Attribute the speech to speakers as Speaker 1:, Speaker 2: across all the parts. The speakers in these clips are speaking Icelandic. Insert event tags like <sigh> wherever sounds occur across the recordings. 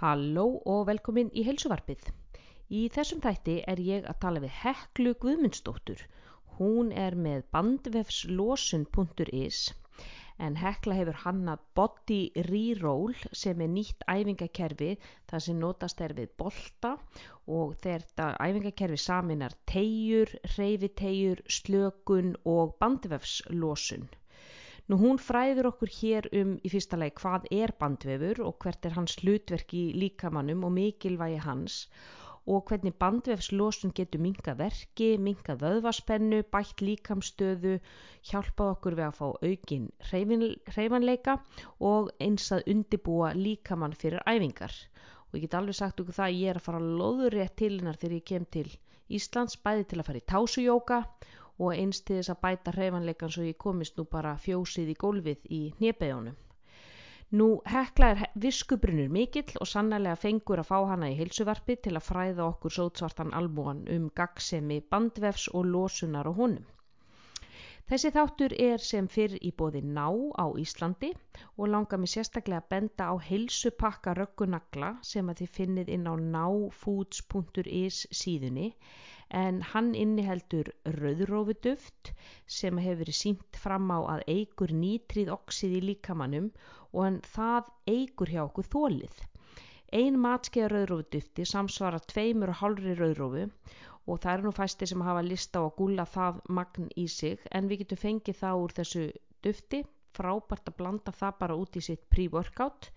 Speaker 1: Halló og velkomin í heilsuvarpið. Í þessum þætti er ég að tala við Heklu Guðmundsdóttur. Hún er með bandvefslosun.is en Hekla hefur hannað Body Reroll sem er nýtt æfingakerfi þar sem notast er við bolta og þetta æfingakerfi saminar tegjur, reyfitegjur, slökun og bandvefslosun. Nú hún fræður okkur hér um í fyrsta lagi hvað er bandvefur og hvert er hans hlutverk í líkamannum og mikilvægi hans og hvernig bandvefslosun getur minga verki, minga vöðvaspennu, bætt líkamstöðu, hjálpað okkur við að fá aukin hreyfanleika og eins að undibúa líkamann fyrir æfingar. Og ég get alveg sagt okkur það að ég er að fara loður rétt til hennar þegar ég kem til Íslands bæði til að fara í tásujóka og einst til þess að bæta hreifanleikan svo ég komist nú bara fjósið í gólfið í hnjebejónum. Nú hekla er viskubrunur mikill og sannlega fengur að fá hana í heilsuvarpi til að fræða okkur sótsvartan albúan um gagsemi bandvefs og losunar á honum. Þessi þáttur er sem fyrr í bóði ná á Íslandi og langar mér sérstaklega að benda á heilsupakka röggunagla sem að þið finnið inn á náfoods.is síðunni en hann inniheldur rauðrófuduft sem hefur verið sínt fram á að eigur nýtrið oxið í líkamannum og en það eigur hjá okkur þólið. Ein matskeiða rauðrófudufti samsvara tveimur og hálfri rauðrófu og það eru nú fæstir sem hafa lista á að gúla það magn í sig en við getum fengið það úr þessu dufti frábært að blanda það bara út í sitt pre-workout.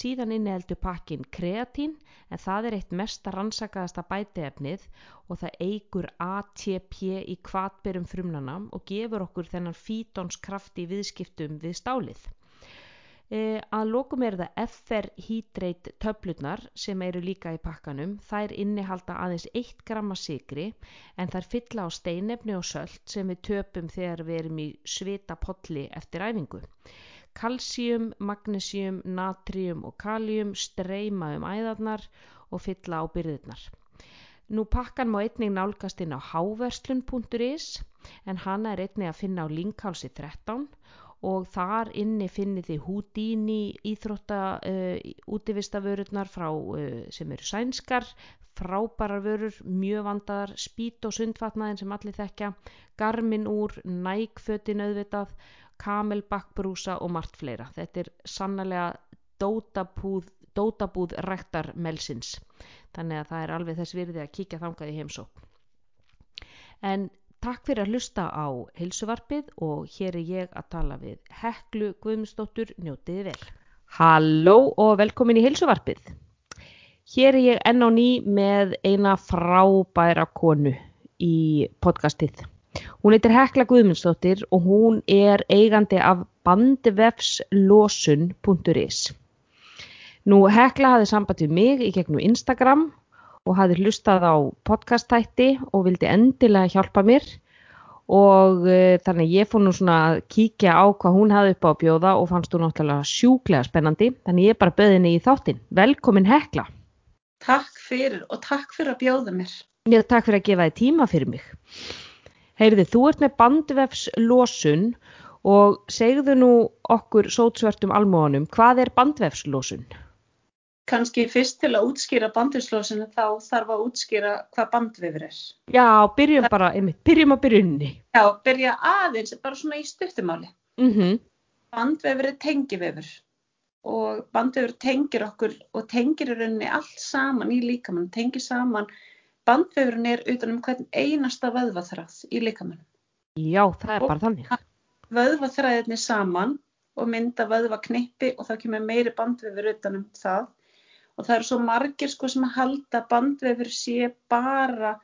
Speaker 1: Síðan inniheldur pakkin kreatín en það er eitt mest að rannsakaðasta bæteefnið og það eigur ATP í kvatberum frumnana og gefur okkur þennan fítonskraft í viðskiptum við stálið E, að lokum er það FR Hydrate töflutnar sem eru líka í pakkanum. Þær innihalda aðeins 1 gramma sigri en þær fylla á steinefni og söllt sem við töpum þegar við erum í svita potli eftir æfingu. Kalsíum, magnésium, natrium og kalium streyma um æðarnar og fylla á byrðirnar. Nú pakkan má einnig nálgast inn á háverslun.is en hana er einnig að finna á linkhálsi 13 og þar inni finnir þið Houdini íþrótta uh, útivistavörurnar frá uh, sem eru sænskar frábærar vörur, mjög vandaðar spít og sundfatnaðin sem allir þekkja garmin úr, nækfötin auðvitað, kamelbakkbrúsa og margt fleira. Þetta er sannlega dótabúð, dótabúð rektar melsins þannig að það er alveg þess virði að kíkja þangað í heimsók en Takk fyrir að hlusta á heilsuvarpið og hér er ég að tala við Heklu Guðmundsdóttur, njótiði vel. Halló og velkomin í heilsuvarpið. Hér er ég enn á ný með eina frábæra konu í podcastið. Hún heitir Hekla Guðmundsdóttir og hún er eigandi af bandvefslosun.is. Nú Hekla hafði samband við mig í gegnum Instagram og hafði hlustað á podcastætti og vildi endilega hjálpa mér og uh, þannig ég fór nú svona að kíkja á hvað hún hafði upp á að bjóða og fannst þú náttúrulega sjúklega spennandi þannig ég bara böði henni í þáttin. Velkomin Hekla.
Speaker 2: Takk fyrir og takk fyrir að bjóða mér.
Speaker 1: Mér takk fyrir að gefa þið tíma fyrir mig. Heyrði, þú ert með bandvefslosun og segðu nú okkur sótsvertum almóanum, hvað er bandvefslosun?
Speaker 2: Kannski fyrst til að útskýra bandurslósinu þá þarf að útskýra hvað bandvefur er.
Speaker 1: Já, byrjum bara, einmitt, byrjum að byrjunni.
Speaker 2: Já, byrja aðeins, bara svona í stuttumáli.
Speaker 1: Mm -hmm.
Speaker 2: Bandvefur er tengivefur og bandvefur tengir okkur og tengir í rauninni allt saman í líkamann, tengir saman, bandvefurinn er utanum hvern einasta vöðvaþræð í líkamann.
Speaker 1: Já, það er og bara þannig.
Speaker 2: Vöðvaþræðinni saman og mynda vöðvaknippi og þá kemur meiri bandvefur utanum það og það eru svo margir sko sem að halda bandvefur sé bara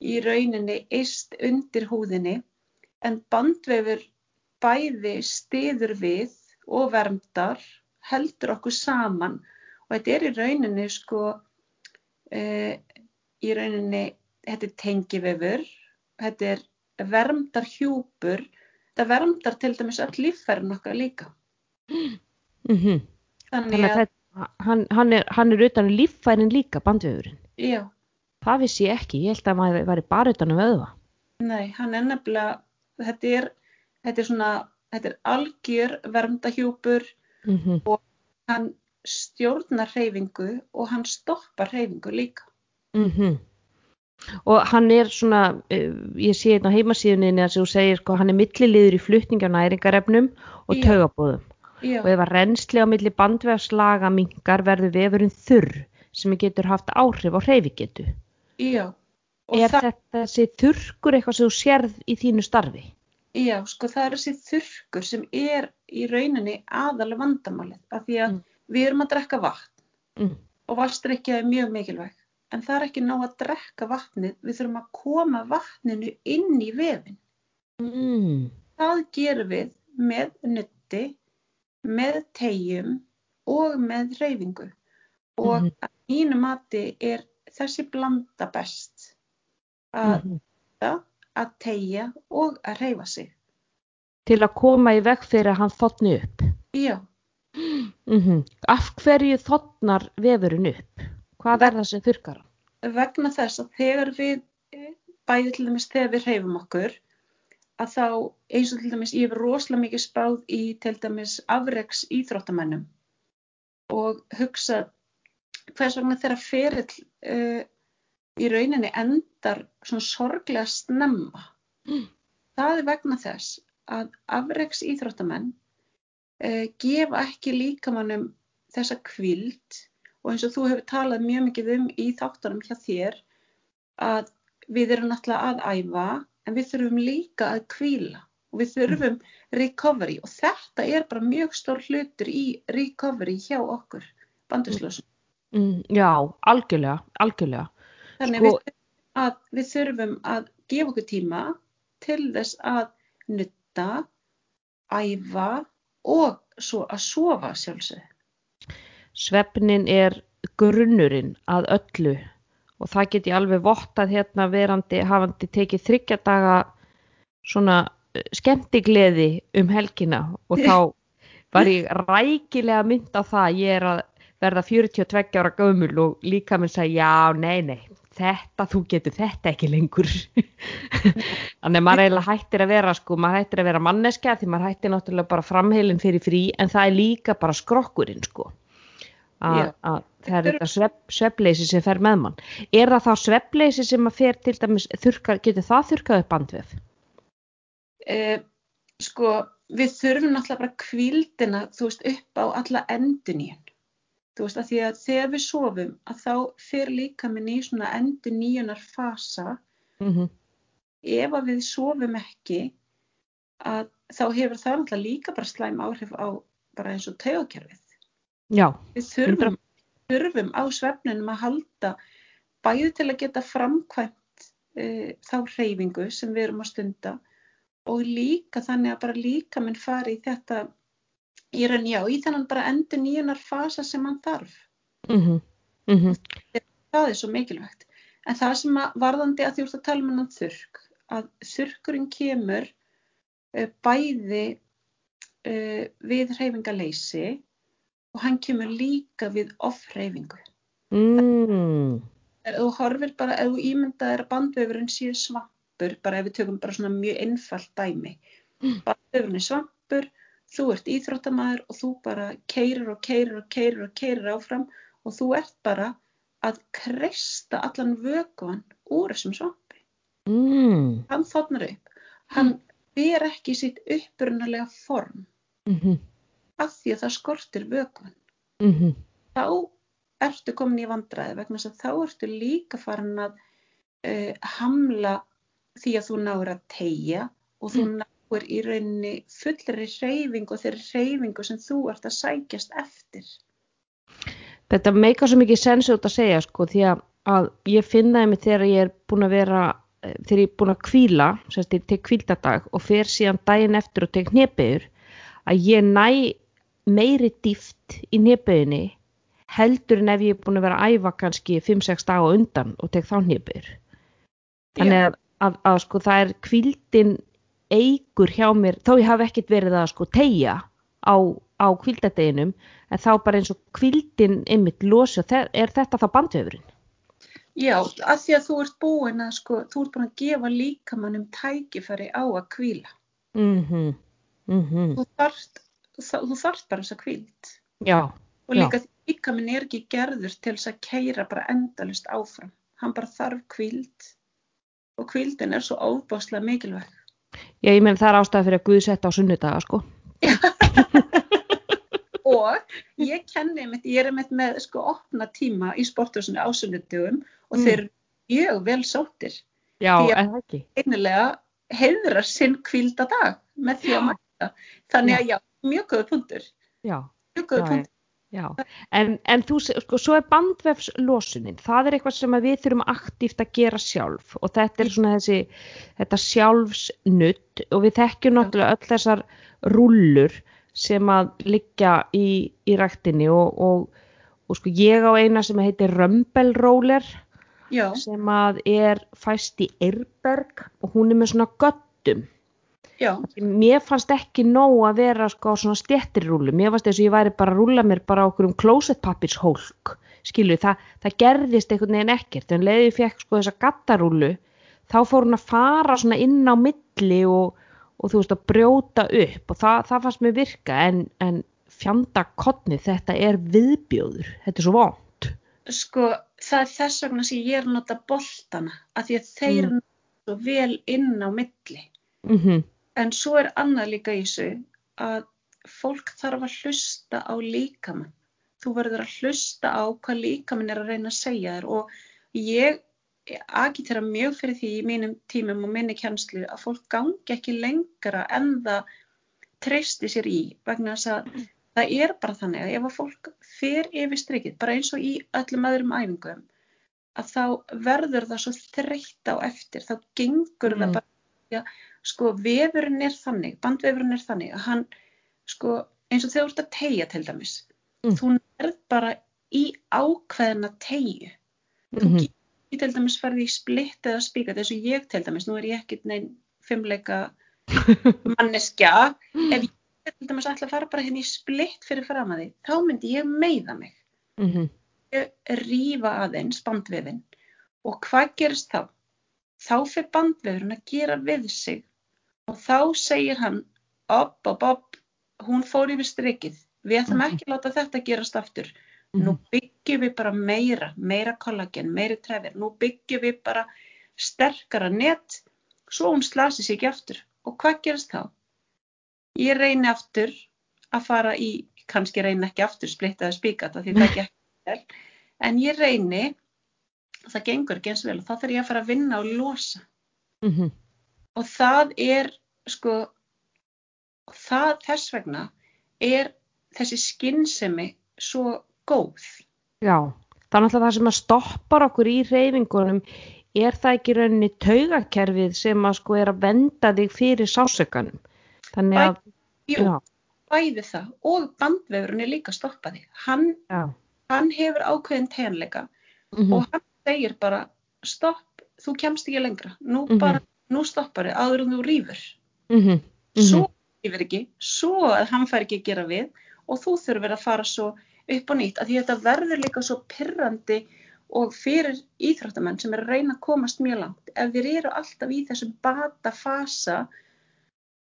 Speaker 2: í rauninni eist undir húðinni en bandvefur bæði stiður við og vermdar heldur okkur saman og þetta er í rauninni sko e, í rauninni þetta er tengivefur þetta er vermdar hjúpur þetta vermdar til dæmis öll líffærin okkar líka
Speaker 1: mm -hmm. þannig að, að hann, hann, er, hann er utan um líffærin líka bandvefurinn
Speaker 2: já
Speaker 1: það vissi ég ekki, ég held að maður væri bara utan um öðva
Speaker 2: nei, hann er nefnilega þetta er, þetta er svona þetta er algjör vermdahjúpur
Speaker 1: mm -hmm.
Speaker 2: og hann stjórnar hreyfingu og hann stoppar hreyfingu líka.
Speaker 1: Mm Og hann er svona, uh, ég sé hérna á heimasíðuninni að þú segir sko, hann er milliliður í flutningi á næringarefnum og
Speaker 2: Já. Já,
Speaker 1: Og ef að reynsli á milli bandvegslaga mingar verður vefurinn þurr sem getur haft áhrif á hreyfigetu.
Speaker 2: já. Og
Speaker 1: Er
Speaker 2: það,
Speaker 1: þetta þessi þurrkur eitthvað sem þú sérð í þínu starfi?
Speaker 2: já, sko það er þessi þurrkur sem er í rauninni aðalega vandamálið. Af því að
Speaker 1: Mm.
Speaker 2: við erum að drekka vatn
Speaker 1: Mm.
Speaker 2: og vatnstrykkja er mjög mikilvæg. En það er ekki nóg að drekka vatnið, við þurfum að koma vatninu inn í vefin.
Speaker 1: Mm.
Speaker 2: Það gerum við með nutti, með tegjum og með hreyfingu. Og
Speaker 1: Mhm.
Speaker 2: að mínu mati er þessi blanda best að,
Speaker 1: Mhm.
Speaker 2: að tegja og að hreyfa sig.
Speaker 1: Til að koma í veg fyrir að hann þotni upp.
Speaker 2: Já,
Speaker 1: Mm Af hverju þotnar vefurinn upp? Hvað er það sem þurrkar hann?
Speaker 2: vegna þess að þegar við, bæði til dæmis þegar við hreyfum okkur, að þá eins og til dæmis ég hef rosalega mikið spáð í til dæmis afreks íþróttamennum og hugsa hvers vegna þeirra ferill uh, í rauninni endar svona sorglega snemma.
Speaker 1: Mm.
Speaker 2: Það er vegna þess að afreks íþróttamenn uh, gefa ekki líkamannum þessa kvild og eins og þú hefur talað mjög mikið um í þáttunum hjá þér að við erum náttúrulega að æfa en við þurfum líka að kvíla og við þurfum recovery og þetta er bara mjög stór hlutur í recovery hjá okkur banduslösum.
Speaker 1: Mm, já, algjörlega, algjörlega.
Speaker 2: Þannig
Speaker 1: Sko-
Speaker 2: við, að við þurfum að gefa okkur tíma til þess að nutta, æfa og svo að sofa sjálfsög.
Speaker 1: Svefnin er grunnurinn að öllu og það get ég alveg vottað hérna verandi hafandi tekið þryggja daga svona eh, skemmtigleði um helgina og þá <laughs> var ég rækilega mynd á það að ég er að verða 42 ára gömul og líka minn sagði já, nei, nei, þetta, þú getur þetta ekki lengur. <laughs> Þannig að maður eiginlega hættir að vera, sko, maður hættir að vera manneskja því maður hættir náttúrulega bara framheilin fyrir frí en það er líka bara skrokkurinn, sko. Að það er þetta svepp, sveppleysi sem fer með mann. Er það þá sveppleysi sem að fer til dæmis, þurka, getur það þurkað upp bandvef?
Speaker 2: Eh, sko, við þurfum náttúrulega bara kvíldina, þú veist, upp á alla enduníun. Þú veist, að því að þegar við sofum, að þá fer líka minn í svona enduníunar fasa.
Speaker 1: Mm -hmm.
Speaker 2: Ef að við sofum ekki, að þá hefur það náttúrulega líka bara slæm áhrif á bara eins og taugakerfið.
Speaker 1: Já,
Speaker 2: Við þurfum, þurfum á svefninum að halda bæði til að geta framkvæmt uh, þá hreyfingu sem við erum að stunda og líka þannig að bara líka minn fari í þetta í raun já, í þennan bara endur nýjunar fasa sem hann þarf.
Speaker 1: mm -hmm.
Speaker 2: Það er svo mikilvægt. En það sem að varðandi að því úr það tala um hennan þurrk, að þurrkurinn kemur uh, bæði uh, við hreyfingaleysi og hann kemur líka við off-hreyfingu.
Speaker 1: mm.
Speaker 2: Þú horfir bara, ef þú ímyndaðir að bandvefurinn sé svampur, bara ef við tökum bara svona mjög einfalt dæmi.
Speaker 1: Mm.
Speaker 2: Bandvefurinn er svampur, þú ert íþróttamaður og þú bara keirir og keirir og keirir og keirir áfram og þú ert bara að kreista allan vökuan úr þessum svampi.
Speaker 1: Mm.
Speaker 2: Hann þotnar upp. Hann ber ekki sitt upprunalega form
Speaker 1: Mm -hmm.
Speaker 2: Af því að það skortir vökuan.
Speaker 1: Mm -hmm.
Speaker 2: þá ertu komin í vandræði vegna þess að þá ertu líka farin að uh, hamla því að þú náir að tegja og þú náir í rauninni fullri hreyfingu og þeirri hreyfingu sem þú ert að sækjast eftir.
Speaker 1: Þetta meika svo mikið sensi út að segja sko því að, að ég finnaði mig þegar ég er búin að vera eh, þegar ég er búin að kvíla sérst ég tek kvíldadag og fer síðan daginn eftir og tek hnepiður að ég næ meiri dýft í hnepiðinni heldur en ef ég er búin að vera að æfa kannski 5-6 daga á undan og tek þá hnepiður þannig að, að, að sko það er kvíldin eigur hjá mér þó ég hafi ekkert verið að sko tegja á, á kvíldadeginum en þá bara eins og kvíldin einmitt losi og er þetta þá bandvefurinn?
Speaker 2: Já, af því að þú ert búin að sko, þú ert búin að gefa líkamannum tækifæri á að kvíla.
Speaker 1: Mm -hmm. Mm -hmm.
Speaker 2: Þú þarft, þú þarft bara þessa kvíld.
Speaker 1: Já,
Speaker 2: og líka því líka minn er ekki gerður til þess að keira bara endalust áfram. Hann bara þarf kvíld og kvíldin er svo óbáslega mikilvæg.
Speaker 1: Já, ég menn það er ástæða fyrir að Guð setja á sunnudaga sko. <laughs>
Speaker 2: Og ég kenni mitt, ég er mitt með sko opna tíma í sporthúsinu á sunnudugum og
Speaker 1: Mm.
Speaker 2: þeir eru mjög vel sóttir.
Speaker 1: Já, en það ekki?
Speaker 2: einilega heiðra sinn kvílda dag með því að mæta. Þannig að já, mjög góður punktur
Speaker 1: Já,
Speaker 2: mjög
Speaker 1: Já,
Speaker 2: punktur
Speaker 1: já. En, en þú, sko, svo er bandvefslosunin. Það er eitthvað sem við þurfum aktíft að gera sjálf. Og þetta er svona þessi þetta sjálfsnutt og við þekkjum náttúrulega öll þessar rúllur sem að liggja í, í ræktinni. Og, og, og sko ég á eina sem heitir Römbelróler
Speaker 2: já,
Speaker 1: sem að er fæst í Eirberg. Og hún er með svona göttum
Speaker 2: já,
Speaker 1: mér fannst ekki nóg að vera sko svona stjettirrúlu, mér fannst þess að ég væri bara að rúla mér bara okkur um klósettpappirshólk skilu, það, það gerðist einhvern veginn ekkert, en leiði ég fekk sko þessa gattarúlu, þá fór hún að fara svona inn á milli og, og þú veist að brjóta upp. Og það, það fannst mér virka, en, en fjanda kotni, þetta er viðbjóður, þetta er svo vond
Speaker 2: sko það er þess vegna sem ég er að nota boltana af því að þeir
Speaker 1: Mm.
Speaker 2: vel inn á milli.
Speaker 1: Mm
Speaker 2: en svo er annað líka í þessu að fólk þarf að hlusta á líkamann. Þú verður að hlusta á hvað líkamann er að reyna að segja þér. Og ég agitera mjög fyrir því í mínum tímum og minni kjænslu að fólk gangi ekki lengra en það treysti sér í vegna þess að það er bara þannig að ef að fólk fer yfir strikið, bara eins og í öllum öðrum æfingum, að þá verður það svo þreytt á eftir, þá gengur
Speaker 1: Mm.
Speaker 2: það bara, já, sko, vefurinn er þannig, bandvefurinn er þannig að hann, sko, eins og þegar þú ert að tegja til dæmis,
Speaker 1: Mm.
Speaker 2: þú nærð bara í ákveðna tegju, þú
Speaker 1: -hmm.
Speaker 2: getur til dæmis ferði í splitt eða spíkat, eins og ég til dæmis, nú er ég ekkert neinn fimmleika <laughs> manneskja, ef ég til dæmis ætla að fara bara hérna í splitt fyrir fram að því, þá myndi ég meiða mig
Speaker 1: Mm
Speaker 2: ég rífa aðeins bandvefin og hvað gerist þá? Þá fyrir bandvefurinn að gera við sig og þá segir hann op, op, op, hún fór yfir strikið, við ætlum ekki að láta þetta gerast aftur. Nú byggjum við bara meira, meira kollagen, meiri trefir, nú byggjum við bara sterkara net svo hún slasi sig ekki aftur. Og hvað gerist þá? Ég reyni aftur að fara í, kannski reyni ekki aftur splittaði spíkata því það gekk vel, en ég reyni það gengur ekki eins vel og þá þarf ég að fara að vinna og losa.
Speaker 1: -hmm.
Speaker 2: og það er sko það þess vegna er þessi skinnsemi svo góð.
Speaker 1: Já, þannig að það sem að stoppar okkur í reyfingunum er það ekki rauninni taugakerfið sem að sko er að venda þig fyrir sásökanum. Þannig að,
Speaker 2: Jú,
Speaker 1: já,
Speaker 2: bæði það og bandvefurinn er líka stoppaði hann, hann hefur ákveðin tegnleika
Speaker 1: mm
Speaker 2: og hann segir bara stopp, þú kemst ekki lengra. Nú
Speaker 1: Mhm.
Speaker 2: bara, nú stoppar þið áður en þú rýfur
Speaker 1: mm
Speaker 2: svo yfir ekki, svo að hann fær ekki að gera við og þú þurfir að fara svo upp og nýtt, að því þetta verður líka svo pyrrandi og fyrir íþróttamenn sem er að reyna að komast mjög langt. Ef þeir eru alltaf í þessum bata fasa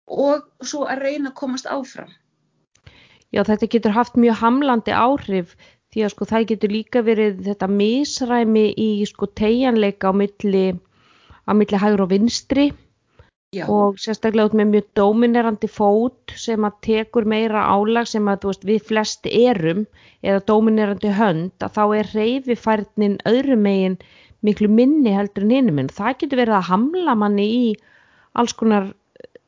Speaker 2: og svo að reyna að komast áfram.
Speaker 1: Já, þetta getur haft mjög hamlandi áhrif því að sko það getur líka verið þetta misræmi í sko tegjanleika á milli, á milli hægur og vinstri.
Speaker 2: Já,
Speaker 1: og sérstaklega út með mjög dóminerandi fót sem að tekur meira álag sem að veist, við flest erum eða dóminerandi hönd að þá er reyfifærnin öðrum megin miklu minni heldur en hinum en það getur verið að hamla manni í alls konar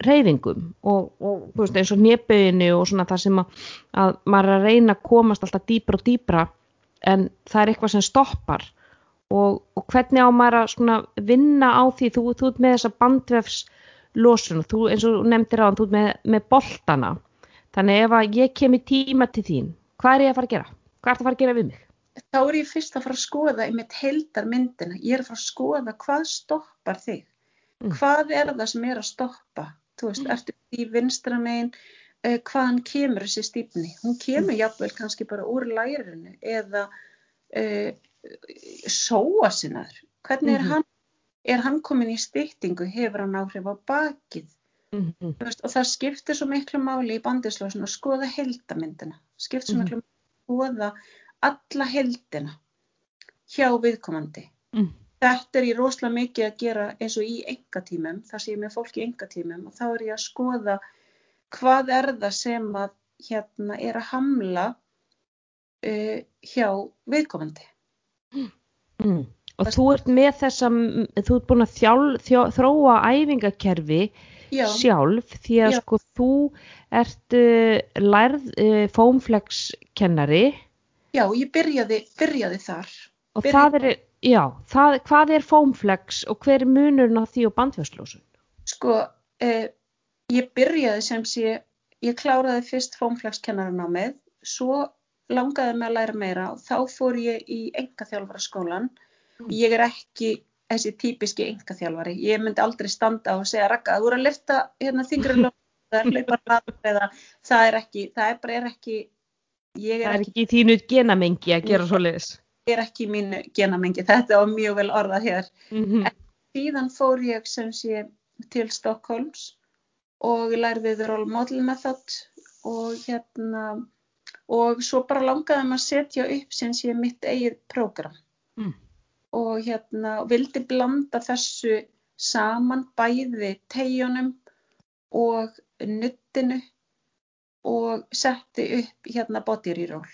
Speaker 1: reyfingum og, og veist, eins og néböginni og svona það sem að, að maður er að reyna að komast alltaf dýbra og dýbra en það er eitthvað sem stoppar og, og hvernig á maður að vinna á því þú, þú ert með þessa bandvefs losun og þú eins og nefndir á hann, þú ert með, með boltana þannig ef að ég kem í tíma til þín hvað er ég að fara að gera? Hvað er það að fara að gera við mig?
Speaker 2: þá er ég fyrst að fara að skoða einmitt heildar myndina, ég er að fara að skoða hvað stoppar þig
Speaker 1: Mm.
Speaker 2: hvað er það sem er að stoppa þú veist, ertu í vinstra megin uh, hvaðan kemur þessi stífni hún kemur jafnvel kannski bara úr lærinu eða uh, sóa sinnaður hvernig er
Speaker 1: Mhm.
Speaker 2: hann er hann komin í styttingu, hefur hann áhrif á bakið
Speaker 1: Mm -hmm.
Speaker 2: Veist, og það skiptir svo miklu máli í bandislósun að skoða heildamyndina skiptir svo
Speaker 1: Mhm.
Speaker 2: miklu máli skoða alla heldina hjá viðkomandi.
Speaker 1: Mm.
Speaker 2: Þetta er ég rosalega mikið að gera eins og í engatímum, það sé ég með fólk í engatímum og þá er ég að skoða hvað er það sem að hérna er að hamla uh, hjá viðkomandi.
Speaker 1: Mm. Og þú ert með þessa, þú ert búin að þjál, þjó, þróa æfingakerfi
Speaker 2: Já,
Speaker 1: sjálf því að
Speaker 2: Já.
Speaker 1: sko þú ert uh, lærð uh, fómflex kennari
Speaker 2: já, ég byrjaði, byrjaði þar.
Speaker 1: Og
Speaker 2: Byrja-
Speaker 1: það er, já, það, hvað er fómflex og hver er munurinn á því og bandvöslósun?
Speaker 2: Sko, eh, ég byrjaði sem sé, ég kláraði fyrst fómflagskennaranámið, svo langaði mig að læra meira og þá fór ég í engaþjálfaraskólan.
Speaker 1: Mm.
Speaker 2: Ég er ekki þessi típiski engaþjálfari. Ég myndi aldrei standa á og segja, Ragga, þú eru að lifta hérna þingri lög, <laughs> það er hlaupa ræður eða það er ekki, það er bara er ekki, ég
Speaker 1: Það
Speaker 2: er
Speaker 1: er
Speaker 2: ekki,
Speaker 1: ekki þínu genamengi að gera svo leiðis.
Speaker 2: Er ekki í mínu genamengi, þetta var mjög vel orðað hér.
Speaker 1: Mm
Speaker 2: síðan fór ég sem sé til Stockholms og lærði The Role Model Method og hérna og svo bara langaði maður að setja upp sem sé mitt eigið prógram
Speaker 1: Mm.
Speaker 2: og hérna vildi blanda þessu saman bæði tegjunum og nuttinu og setti upp hérna body reroll.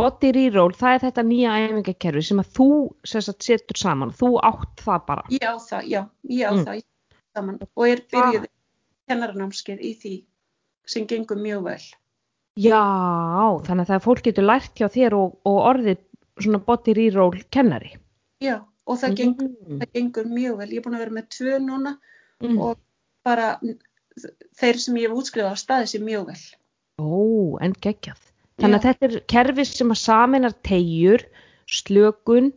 Speaker 1: Body reroll, það er þetta nýja æfingakerfi sem að þú sem sagt, setur saman, þú átt það bara.
Speaker 2: Ég á það, já, ég á
Speaker 1: Mm.
Speaker 2: það saman og er byrjuð kennaranámskeið í því sem gengur mjög vel.
Speaker 1: Já, þannig að það fólk getur lært hjá þér og, og orðið svona body reroll kennari.
Speaker 2: Já, og það, gengur,
Speaker 1: Mm.
Speaker 2: það gengur mjög vel. Ég er búin að vera með tvö núna
Speaker 1: Mm.
Speaker 2: og bara þeir sem ég hef útskrifað á staði sér mjög vel.
Speaker 1: Ó, en geggjað. Þannig að þetta er kerfi sem að saminar tegjur, slökun,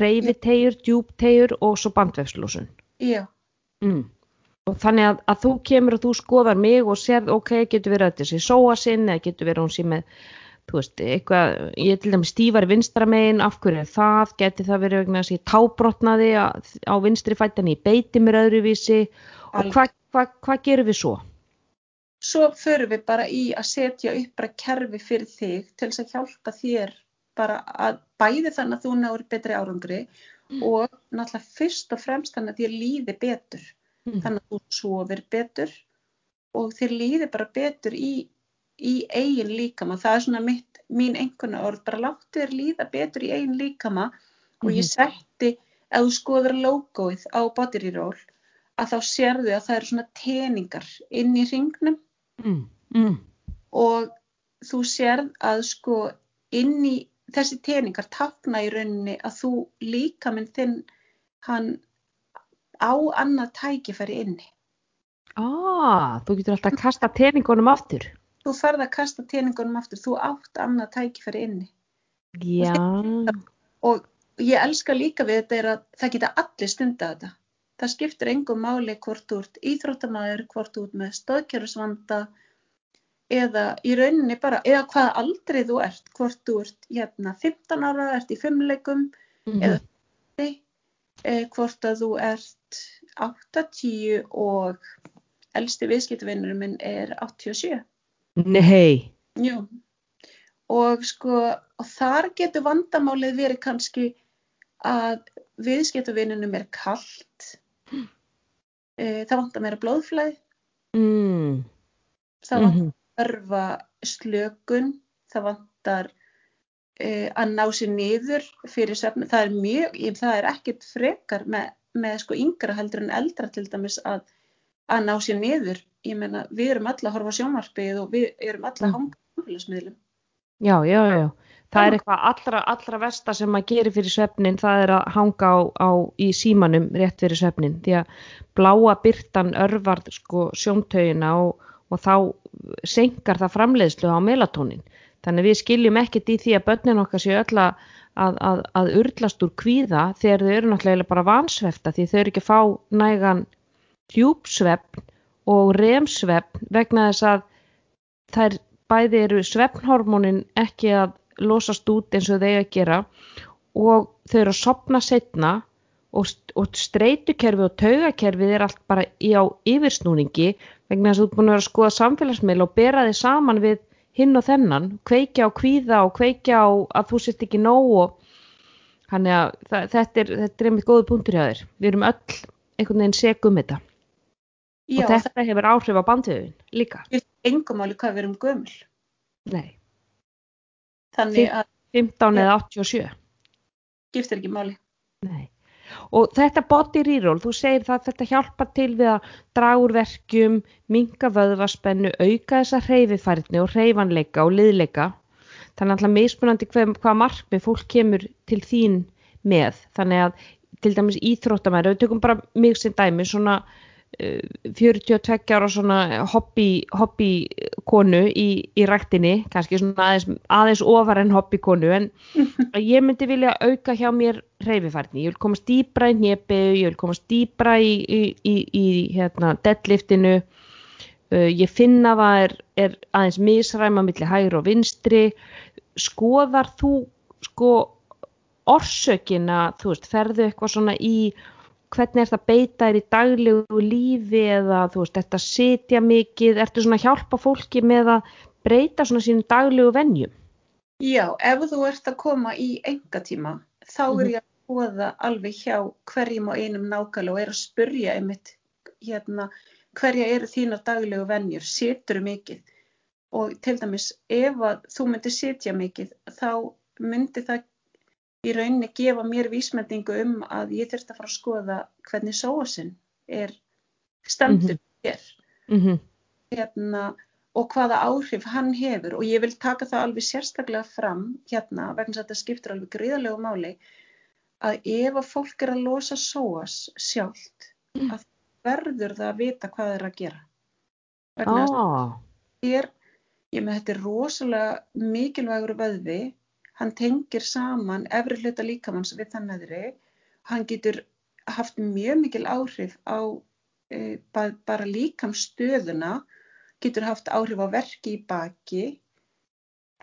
Speaker 1: reyfitegjur, djúptegjur og svo bandvefslósun.
Speaker 2: Já,
Speaker 1: Mm. Og þannig að, að þú kemur og þú skoðar mig og sérð, ok, getur verið að þessi sóa sinn eða getur verið að hún sé með, þú veist, eitthvað, ég til dæmis stífari vinstra megin, af hverju er það, geti það verið vegna að ég tábrotnaði á, vinstri fættan, ég beiti mér öðruvísi og
Speaker 2: Alveg.
Speaker 1: hvað hva, hva gerum við svo?
Speaker 2: Svo förum við bara í að setja upp bara kerfi fyrir þig til þess að hjálpa þér bara að bæði þannig að þú náir betri árangri og náttúrulega fyrst og fremst þannig að þér líði betur.
Speaker 1: Mm.
Speaker 2: Þannig að þú sofir betur og þér líði bara betur í, í eigin líkama. Það er svona mitt, mín einhverna orð, bara láttu þér líða betur í eigin líkama og ég setti, ef þú skoður logoið á Body Reroll, að þá sérðu að það eru svona teningar inn í ringnum
Speaker 1: Mm. Mm.
Speaker 2: og þú sérð að sko inn í þessi teningar takna í rauninni að þú líkaminn þinn hann á annað tækifæri inni.
Speaker 1: Ah, þú getur alltaf að kasta teningunum aftur.
Speaker 2: Þú ferð að kasta teningunum aftur, þú átt annað tækifæri inni.
Speaker 1: Já,
Speaker 2: Og ég elska líka við þetta er að það geta allir stunda þetta. Það skiptir engum máli hvort þú ert íþróttamæður, hvort þú ert með stöðkjörusvanda eða í rauninni bara, eða hvaða aldrei þú ert, hvort þú ert hérna 15 ára, ert í fimmleikum,
Speaker 1: Mhm.
Speaker 2: eða eh, hvort að þú ert 80 og elsti viðskiptavinnur minn er 87.
Speaker 1: nei,
Speaker 2: Jú. Og sko, og þar getur vandamálið verið kannski að viðskiptavinninum er kallt, e, það vantar meira blóðflæð,
Speaker 1: mm.
Speaker 2: það vantar
Speaker 1: Mhm.
Speaker 2: örfa slökun, það vantar e, að ná sér niður fyrir svefn. Það er mjög, það er ekkert frekar með, með sko yngra heldur en eldra til dæmis að, að ná sér niður. Ég meina, við erum alla að horfa sjónvarpið og við erum alla að
Speaker 1: Mm.
Speaker 2: hanga á samfélagsmiðlum.
Speaker 1: Já, já, já. Það er eitthvað allra, allra versta sem maður gerir fyrir svefnin, það er að hanga á, á í símanum rétt fyrir svefnin, því að bláa byrtan örvar sko sjóntaugina og, og þá senkar það framleiðslu á melatónin. Þannig að við skiljum ekkert í því að börnin okkar séu öll að, að, að, að urlast úr kvíða þegar þau eru náttúrulega bara vansvefta því þau eru ekki að fá nægan djúpsvefn og remsvefn vegna þess að þær bæði eru svefnhormónin ekki að losast út eins og eiga að gera og þau eru að sopna setna og, og streytukerfi og taugakerfið er allt bara í á yfirsnúningi vegna þess að þú ert búin að vera að skoða samfélagsmiðl og bera þið saman við hinn og þennan, kveikja á kvíða og kveikja á að þú sért ekki nóg og hann er að þetta er, þetta er einmitt góðu punktur hjá þér. Við erum öll einhvern veginn segum þetta
Speaker 2: Já,
Speaker 1: og þetta hefur áhrif á bandviðin líka.
Speaker 2: það er engum máli hvað við erum gömul.
Speaker 1: Nei,
Speaker 2: Þannig að
Speaker 1: 15 eða 87.
Speaker 2: skiptir ekki máli.
Speaker 1: Nei. Og þetta body reroll, þú segir það að þetta hjálpar til við að draga úr verkjum, minga vöðvaspennu, auka þessa hreyfifærni og hreyfanleika og liðleika. Þannig alltaf mismunandi hvað, hvað markmið fólk kemur til þín með. Þannig að til dæmis íþróttamæri, við tökum bara mig sem dæmi, svona 42 ára svona hobby, hobby konu í, í ræktinni, kannski svona aðeins, aðeins ofar en hobby konu, en <laughs> ég myndi vilja auka hjá mér hreyfifærni, ég vil komast dýbra í hnepi, ég vil komast dýbra í, í, í, í hérna, deadliftinu, uh, ég finna að það er, er aðeins misræma milli hægri og vinstri, skoðar þú sko orsökina, þú veist, ferðu eitthvað svona í hvernig er það beita þér í daglegu lífi eða þú veist, ertu að sitja mikið, ertu svona að hjálpa fólki með að breyta svona sínum daglegu venjum?
Speaker 2: Já, ef þú ert að koma í engatíma, þá er
Speaker 1: Mhm.
Speaker 2: ég að skoða alveg hjá hverjum og einum nákvæmlega og er að spurja einmitt hérna, hverja eru þínar daglegu venjur, situr mikið og til dæmis ef að þú myndir sitja mikið, þá myndi það í rauninni gefa mér vísmendingu um að ég þurft að fara að skoða hvernig sóasinn er stendur hér.
Speaker 1: Mm -hmm.
Speaker 2: hérna, og hvaða áhrif hann hefur. Og ég vil taka það alveg sérstaklega fram hérna vegna þess að þetta skiptir alveg gríðarlegu máli að ef að fólk er að losa sóas sjálft
Speaker 1: Mm.
Speaker 2: að verður það að vita hvað það er að gera. Vegna þess að
Speaker 1: Ah,
Speaker 2: er, ég með þetta er rosalega mikilvægur vöðvi hann tengir saman efri hluta líkamanns við þann neðri. Hann getur haft mjög mikil áhrif á e, ba bara líkamstöðuna getur haft áhrif á verki í baki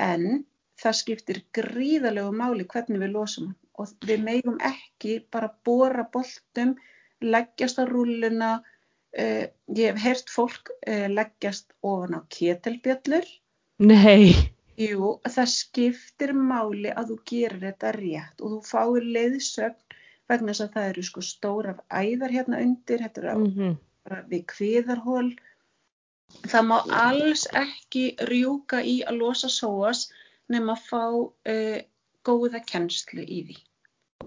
Speaker 2: en það skiptir gríðalegu máli hvernig við losum hann. Og við megum ekki bara bóra boltum leggjast á rúlluna uh, ég hef heyrt fólk uh, leggjast ofan á ketilbjöllur.
Speaker 1: Nei,
Speaker 2: jú, það skiptir máli að þú gerir þetta rétt og þú fáir leiðsögn vegna þess að það eru sko stórar æðar hérna undir, þetta er
Speaker 1: mm -hmm.
Speaker 2: við kviðarhól það má alls ekki rjúka í að losa sóas nema að fá uh, góða kennslu í því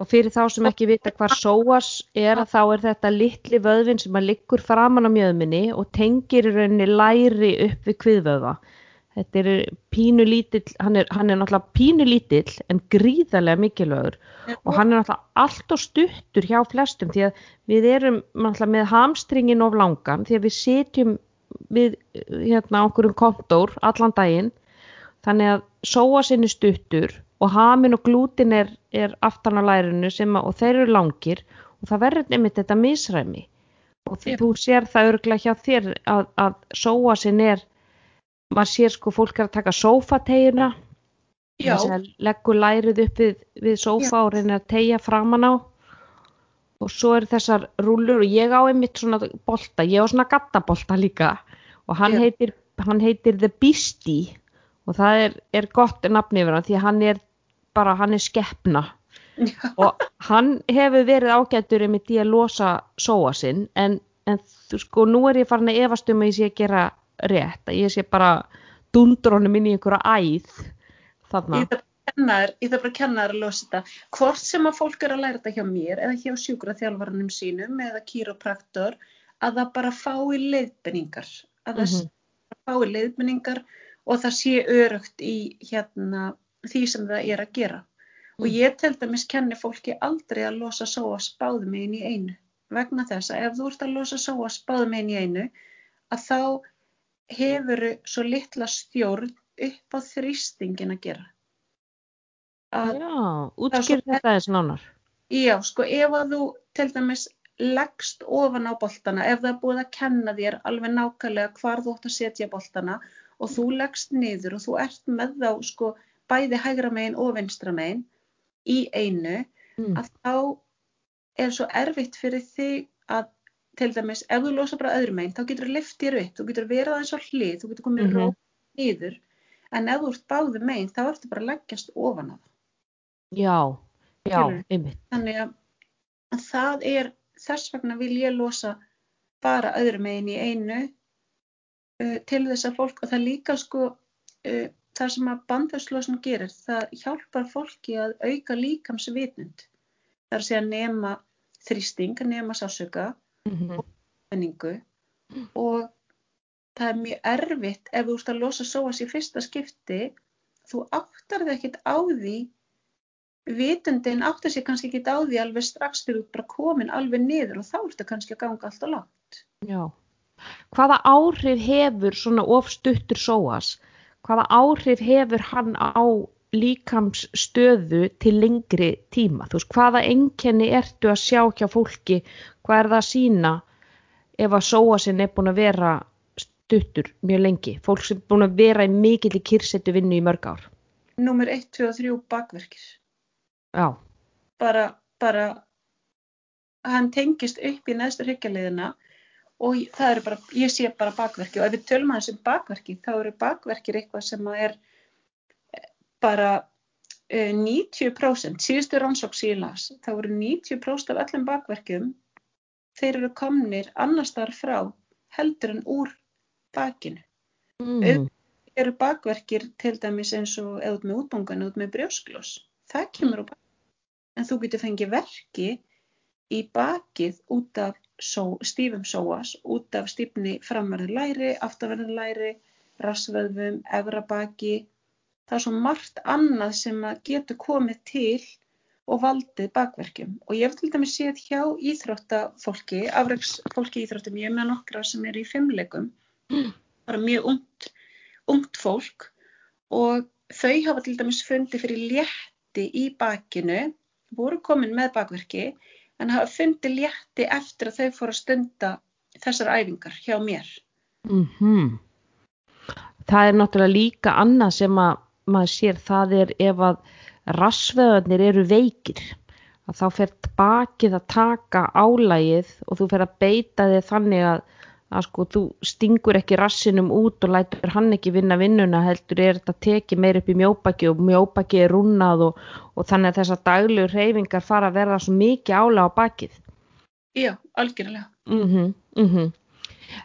Speaker 1: og fyrir þá sem ekki vita hvar sóas er að þá er þetta litli vöðvin sem að liggur framan á mjöðminni og tengir í rauninni læri upp við kviðvöða. Þetta er pínu lítill, hann er, hann er náttúrulega pínu lítill en gríðarlega mikilvægur. Og hann er náttúrulega allt og stuttur hjá flestum því að við erum náttúrulega með hamstringin of langan því að við setjum við hérna okkur um kontór allan daginn. Þannig að sóasinn er stuttur og hamin og glútin er, er aftan á lærinu að, og þeir eru langir og það verður nefnir þetta misræmi. Og
Speaker 2: Já.
Speaker 1: þú sér það örglega hjá þér að, að sóasinn er maður sér sko fólk er að taka sófategina
Speaker 2: Já,
Speaker 1: leggur lærið upp við, við sófa og reynir að tegja framan á. Og svo er þessar rúllur og ég á einmitt svona bolta, ég á svona gattabolta líka. Og hann
Speaker 2: Já.
Speaker 1: heitir, hann heitir The Beastie. Og það er, er gott nafn yfir hann því hann er bara, hann er skeppna
Speaker 2: já,
Speaker 1: og hann hefur verið ágættur einmitt í að losa sóa sinn en, en sko nú er ég farin að efast um að ég sé að gera rétt, að ég sé bara dundur honum inn í einhverja æð þarna.
Speaker 2: ég þarf bara að kenna þér að losa þetta. Hvort sem að fólk er að læra þetta hjá mér eða hjá sjúkraþjálfaranum sínum eða kýropraktor, að það bara fái leiðbenningar. Að það
Speaker 1: Mhm.
Speaker 2: mm fái leiðbenningar og það sé örugt í hérna, því sem það er að gera. Og
Speaker 1: Mm.
Speaker 2: ég til dæmis kenni fólki aldrei að losa sóa spáðum einn í einu. Vegna þess að ef þú ert að losa sóa spáðum einn í einu, að þá hefuru svo litla stjórn upp á þrýstingin að gera. Að,
Speaker 1: Já, útskýr þetta eins nánar.
Speaker 2: já, sko, ef að þú til dæmis leggst ofan á boltana, ef það er búið að kenna þér alveg nákvæmlega hvar þú ætti að setja boltana og þú leggst niður og þú ert með þá, sko, bæði hægra megin og vinstra megin í einu,
Speaker 1: Mm.
Speaker 2: að þá er svo erfitt fyrir þig að til dæmis, ef þú losa bara öðrum megin, þá getur þú lift þér upp, þú getur verið aðeins á hlið, þú getur komið
Speaker 1: Mhm.
Speaker 2: rót niður, en ef þú ert báðu megin þá ertu bara að leggjast ofan á það.
Speaker 1: Já, já, einmitt.
Speaker 2: Þannig að, að það er, þess vegna vil ég losa bara öðru megin í einu uh, til þess að fólk, og það líka sko, uh, það sem að bandvöðslosun gerir, það hjálpar fólki að auka líkamsvitund. Það er að segja nema þrýsting, nema sásöka,
Speaker 1: Mm
Speaker 2: menningu. Og það er mjög erfitt ef þú ert að losa sóas í fyrsta skipti. Þú áttar það ekkert á því. Vitundin áttar sér kannski ekkert á því alveg strax þegar þú ert bara komin alveg niður og þá ertu kannski að ganga alltaf langt.
Speaker 1: Já. Hvaða áhrif hefur svona ofstuttur sóas? Hvaða áhrif hefur hann á líkamsstöðu til lengri tíma? Þú veist, hvaða enkenni ertu að sjá hjá fólki? Hvað er það að sína ef að sóasinn er búin að vera stuttur mjög lengi? Fólk sem er búin að vera í mikill í kyrsetu vinnu í mörg ár.
Speaker 2: Númer 1, 2 og 3 bakverkir
Speaker 1: Já.
Speaker 2: bara, bara hann tengist upp í neðstu hryggjarliðina og það eru bara, ég sé bara bakverki og ef við tölum aðeins um bakverki þá eru bakverkir eitthvað sem að er bara eh, 90% síðustu rannsók sílas þá eru 90% af öllum bakverkjum þeir eru komnir annar staðar frá heldur en úr bakinu.
Speaker 1: Mm.
Speaker 2: eru bakverkir til dæmis eins og eða út með útbungan, eða út með brjósklós það kemur úr bakinu en þú getur fengið verki í bakið út af só, stífum sóas, út af stífni framverðin læri, aftaverðin læri rassvöðvum, efrabaki það er svo margt annað sem getur komið til og valdið bakverkjum. Og ég hef til dæmis séð hjá íþróttafólki afreiksfólki íþróttum, ég er með nokkra sem eru í fimmleikum bara mjög ungt, ungt fólk. Og þau hafa til dæmis fundið fyrir létti í bakinu, voru komin með bakverki en hafa fundið létti eftir að þau fóru að stunda þessar æfingar hjá mér.
Speaker 1: Mm Það er náttúrulega líka annað sem að maður sér það er ef að rassveðarnir eru veikir að þá fer bakið að taka álægið og þú fer að beita þig þannig að, að sko þú stingur ekki rassinum út og lætur hann ekki vinna vinnuna heldur er þetta tekið meir upp í mjóbaki og mjóbaki er rúnað og, og þannig að þessar daglegur reyfingar fara að verða svo mikið álæg á bakið.
Speaker 2: Já, algjörlega.
Speaker 1: Mm -hmm,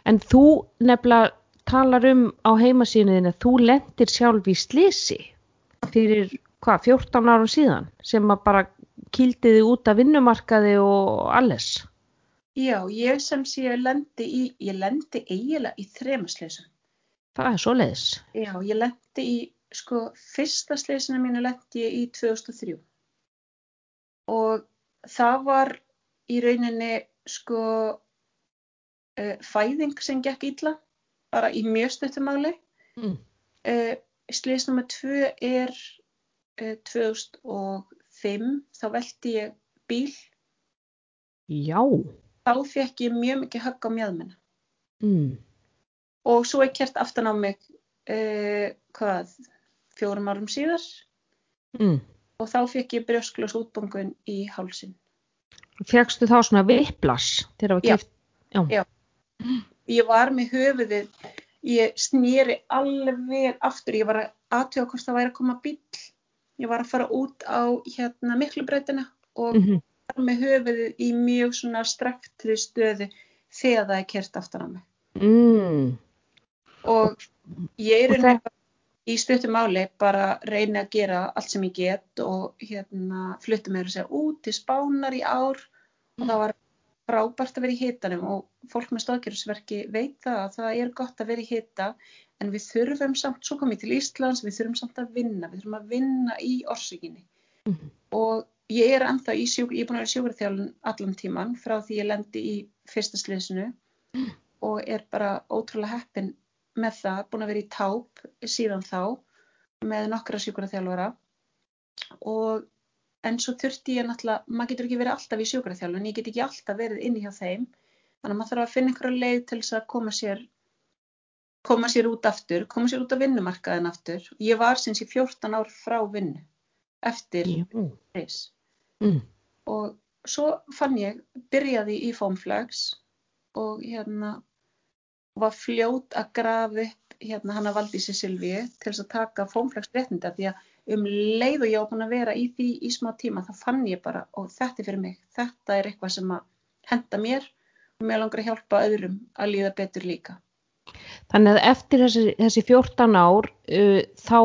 Speaker 1: En þú nefnilega talar um á heimasíðinu að þú lendir sjálf í slisi fyrir hvað, 14 árum síðan sem að bara kýldiði út af vinnumarkaði og alles.
Speaker 2: Já, ég sem sé að lendi í, ég lendi eiginlega í þremasleysum.
Speaker 1: Það er svo leiðis.
Speaker 2: Já, ég lendi í, sko, fyrsta sleysina mínu lendi ég í 2003 og það var í rauninni, sko, uh, fæðing sem gekk illa, bara í mjög stuttumáli.
Speaker 1: Mm.
Speaker 2: Uh, Slys nummer tvö er uh, 2005, þá velti ég bíl,
Speaker 1: Já.
Speaker 2: þá fekk ég mjög mikið högg á mjöðmina
Speaker 1: Mm.
Speaker 2: og svo er kert aftan á mig, uh, hvað, fjórum árum síðar
Speaker 1: Mm.
Speaker 2: og þá fekk ég brjósklós útbungun í hálsin.
Speaker 1: Fegstu þá svona viplas þegar það var
Speaker 2: Já.
Speaker 1: keft? Já.
Speaker 2: Já. Ég var með höfuðið, ég snýri alveg aftur, ég var að aðtjóða hvort það væri að koma bíl. Ég var að fara út á hérna miklubreytina og
Speaker 1: Mm
Speaker 2: var með höfuðið í mjög svona strektri stöðu þegar það er kert aftan á mig.
Speaker 1: mm.
Speaker 2: Og ég er bara í stuttum máli bara reyni að gera allt sem ég get og hérna flutti mér að segja út til spánar í ár og það var frábært að vera í hitanum og fólk með stóðgerðsverki veit það að það er gott að vera í hita en við þurfum samt, svo komið til Íslands, við þurfum samt að vinna, við þurfum að vinna í orsökinni.
Speaker 1: Mhm.
Speaker 2: og ég er ennþá í sjúk, ég er búin að vera sjúkraþjálun allan tíman frá því ég lendi í fyrsta slísinu og er bara ótrúlega heppin með það, búin að vera í táp síðan þá með nokkra sjúkraþjálfara. Og en svo þurfti ég náttúrulega, maður getur ekki verið alltaf í sjúkraþjálfun, ég get ekki alltaf verið inni hjá þeim, þannig að maður þarf að finna einhverja leið til þess að koma sér koma sér út aftur, koma sér út á vinnumarkaðin aftur. Ég var sinns í 14 ár frá vinnu eftir
Speaker 1: Já.
Speaker 2: reis
Speaker 1: Mm.
Speaker 2: og svo fann ég, byrjaði í Foamflags og hérna var fljót að grafa upp hérna hana valdi sér Silvíu til þess að taka fómflags réttinda því að um leið og ég á búin að vera í því í smá tíma þá fann ég bara og þetta er fyrir mig, þetta er eitthvað sem að henda mér og mér langar að hjálpa öðrum að líða betur líka.
Speaker 1: Þannig að eftir þessi, þessi 14 ár uh, þá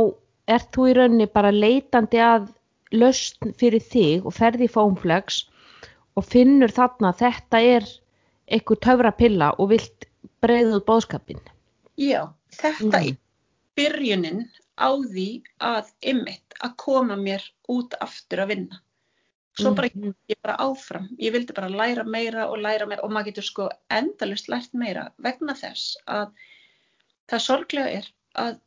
Speaker 1: ert þú í rauninni bara leitandi að lausn fyrir þig og ferði í fómflags og finnur þarna að þetta er eitthvað töfra pilla og vilt breyða út bóðskapin.
Speaker 2: Já, þetta mm. er byrjunin á því að ymmit að koma mér út aftur að vinna. Svo bara mm. ég bara áfram, ég vildi bara læra meira og læra meira og maður getur sko endalust lært meira vegna þess að það sorglega er að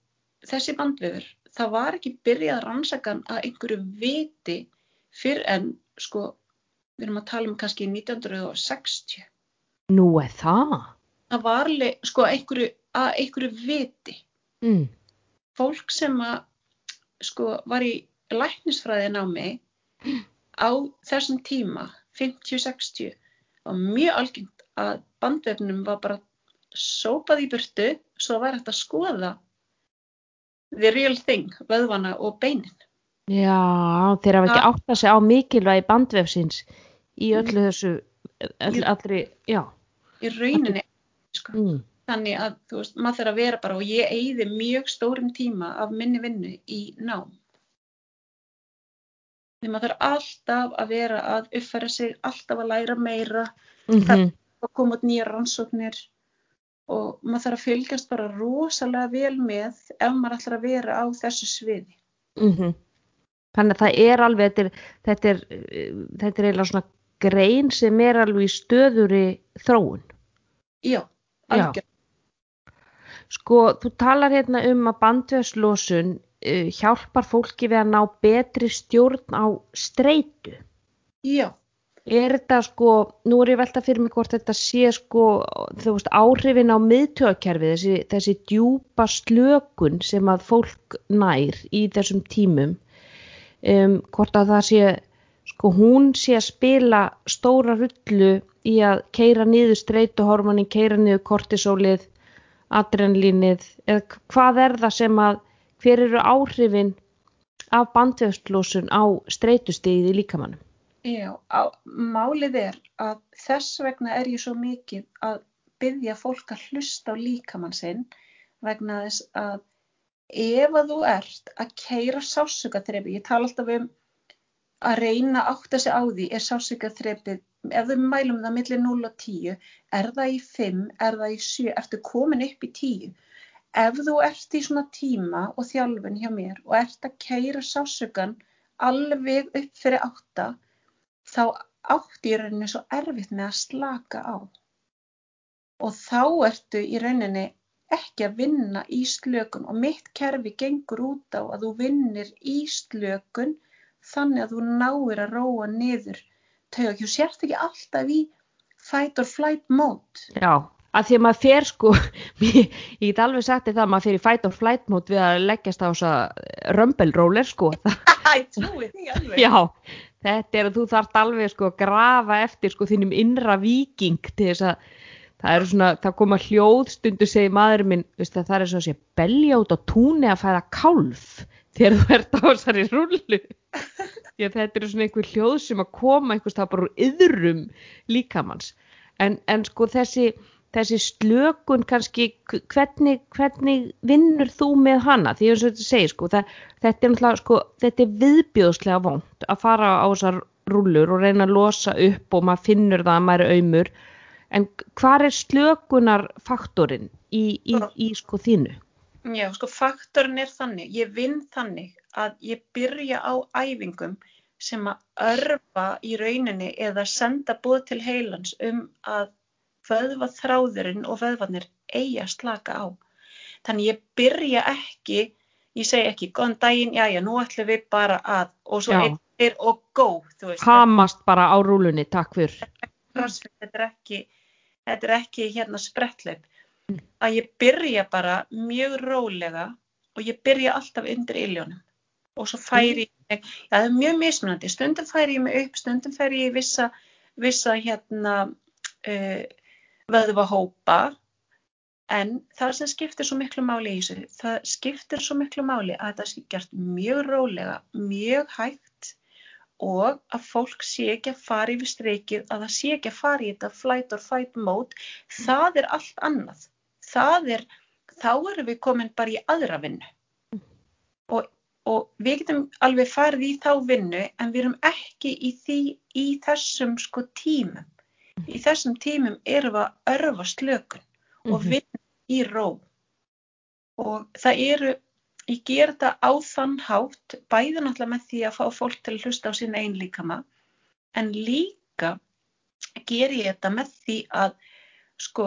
Speaker 2: þessi bandvefur, það var ekki byrjað rannsakan að einhverju viti fyrr en sko, við erum að tala um kannski 1960.
Speaker 1: Nú er það?
Speaker 2: það var sko einhverju, að einhverju viti
Speaker 1: mm.
Speaker 2: Fólk sem að sko var í læknisfræðin á mig á þessum tíma 50-60 var mjög algengt að bandvefnum var bara sópað í burtu svo var þetta að skoða the real thing, vöðvana og beinin
Speaker 1: Já, þeir hafa ekki átt að segja á mikilvægi bandvefsins í öllu þessu all, allri, já
Speaker 2: í rauninni
Speaker 1: sko. mm.
Speaker 2: Þannig að þú veist, maður þarf að vera bara og ég eigði mjög stórum tíma af minni vinnu í nám því maður þarf alltaf að vera að uppfæra sig, alltaf að læra meira
Speaker 1: mm -hmm.
Speaker 2: er að koma út nýja rannsóknir og maður þarf að fylgjast bara rosalega vel með ef maður ætlar að vera á þessu sviði
Speaker 1: mm -hmm. Þannig að það er alveg þetta er, þetta er, þetta er eiginlega svona grein sem er alveg í stöðuri þróun
Speaker 2: Já algjör.
Speaker 1: Sko, þú talar hérna um að bandveðslosun uh, hjálpar fólki við að ná betri stjórn á streitu.
Speaker 2: Já.
Speaker 1: Er þetta sko, nú er ég velta fyrir mig hvort þetta sé sko, þú veist, áhrifin á miðtöðakerfi, þessi, þessi djúpa slökun sem að fólk nær í þessum tímum, um, hvort að það sé, sko, hún sé að spila stóra rullu í að keira niður streituhormonin, keira niður kortisólið, adrenalínið eða hvað er það sem að hver eru áhrifin af bandvefstlósun á streitustíði líkamannum?
Speaker 2: Já, á, málið er að þess vegna er ég svo mikið að byggja fólk að hlusta á líkamann sinn vegna þess að ef að þú ert að keira sásugaþrefi, ég tala alltaf um að reyna að segja á því er sásugaþrefið ef við mælum það millir 0 og 10 er það í 5, er það í 7 ertu komin upp í 10 ef þú ert í svona tíma og þjálfun hjá mér og ert að keira sásökan alveg upp fyrir 8 þá átt í rauninni svo erfitt með að slaka á. Og þá ertu í rauninni ekki að vinna í slökun og mitt kerfi gengur út á að þú vinnir í slökun þannig að þú náir að róa niður tauga, þú sérst ekki alltaf í fight or flight mode.
Speaker 1: Já, að því að maður fer sko, <laughs> ég get alveg sagt þetta að maður fer í fight or flight mode við að leggjast á þess að römbelróler sko. <laughs>
Speaker 2: Æ, trúið því alveg.
Speaker 1: Já, þetta er að þú þarft alveg sko að grafa eftir sko þínum innra viking til þess að það eru svona, það koma hljóðstundu segi maðurinn minn, það er svona að sé belja út á túnni að fæða kálf þegar þú ert á þessari rullu. Því að þetta eru svona einhver hljóð sem að koma einhvers það bara úr yðrum líkamanns en, en sko þessi, þessi slökun kannski hvernig, hvernig vinnur þú með hana? Því að þetta segir sko það, þetta er sko þetta er viðbjóðslega vond að fara á þessar rullur og reyna að losa upp og maður finnur það að maður er auðmur en hvað er slökunarfaktorinn í, í, í sko þínu?
Speaker 2: Já, sko faktorinn er þannig, ég vinn þannig að ég byrja á æfingum sem að örfa í rauninni eða senda búið til heilans um að vöðva þráðurinn og vöðvarnir eigi að slaka á. Þannig ég byrja ekki, ég segi ekki, góðan daginn, já já, nú ætlum við bara að, og svo eittir og gó, þú veist.
Speaker 1: Hamast bara á rúlunni, takk fyrr.
Speaker 2: Þetta er ekki, þetta er ekki hérna sprettleip að ég byrja bara mjög rólega og ég byrja alltaf undir iljónum. Og svo færi ég, já það er mjög mismunandi, stundum færi ég mig upp, stundum færi ég vissa, vissa hérna uh, vöðva hópa. En það sem skiptir svo miklu máli í þessu, það skiptir svo miklu máli að þetta sé gert mjög rólega, mjög hægt og að fólk sé ekki að fara yfir streikið, að það sé ekki að fara í þetta flight or fight mode, það er allt annað. Það er, þá erum við komin bara í aðra vinnu. Og, og við getum alveg farið í þá vinnu en við erum ekki í, því, í þessum sko tímum. Í þessum tímum erum við að örfa slökun og
Speaker 1: Mhm.
Speaker 2: vinna í ró. Og það eru, ég ger þetta á þann hátt, bæði náttúrulega með því að fá fólk til að hlusta á sín einn líkama, en líka ger ég þetta með því að sko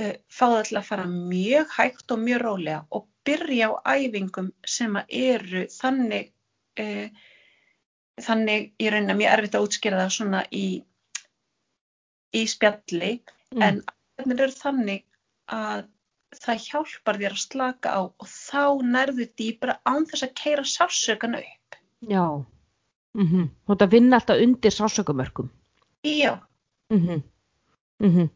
Speaker 2: uh, fá það til að fara mjög hægt og mjög rólega og byrja á æfingum sem að eru þannig, uh, þannig ég reyna mjög erfitt að útskýra það svona í, í spjalli,
Speaker 1: Mm.
Speaker 2: en æfingarnir eru þannig að það hjálpar þér að slaka á og þá nærðu dýbra án þess að keira sársökan upp.
Speaker 1: Já. Mm -hmm. Þú ert að vinna alltaf undir sásökumörkum.
Speaker 2: Já,
Speaker 1: Mm -hmm. Mm -hmm.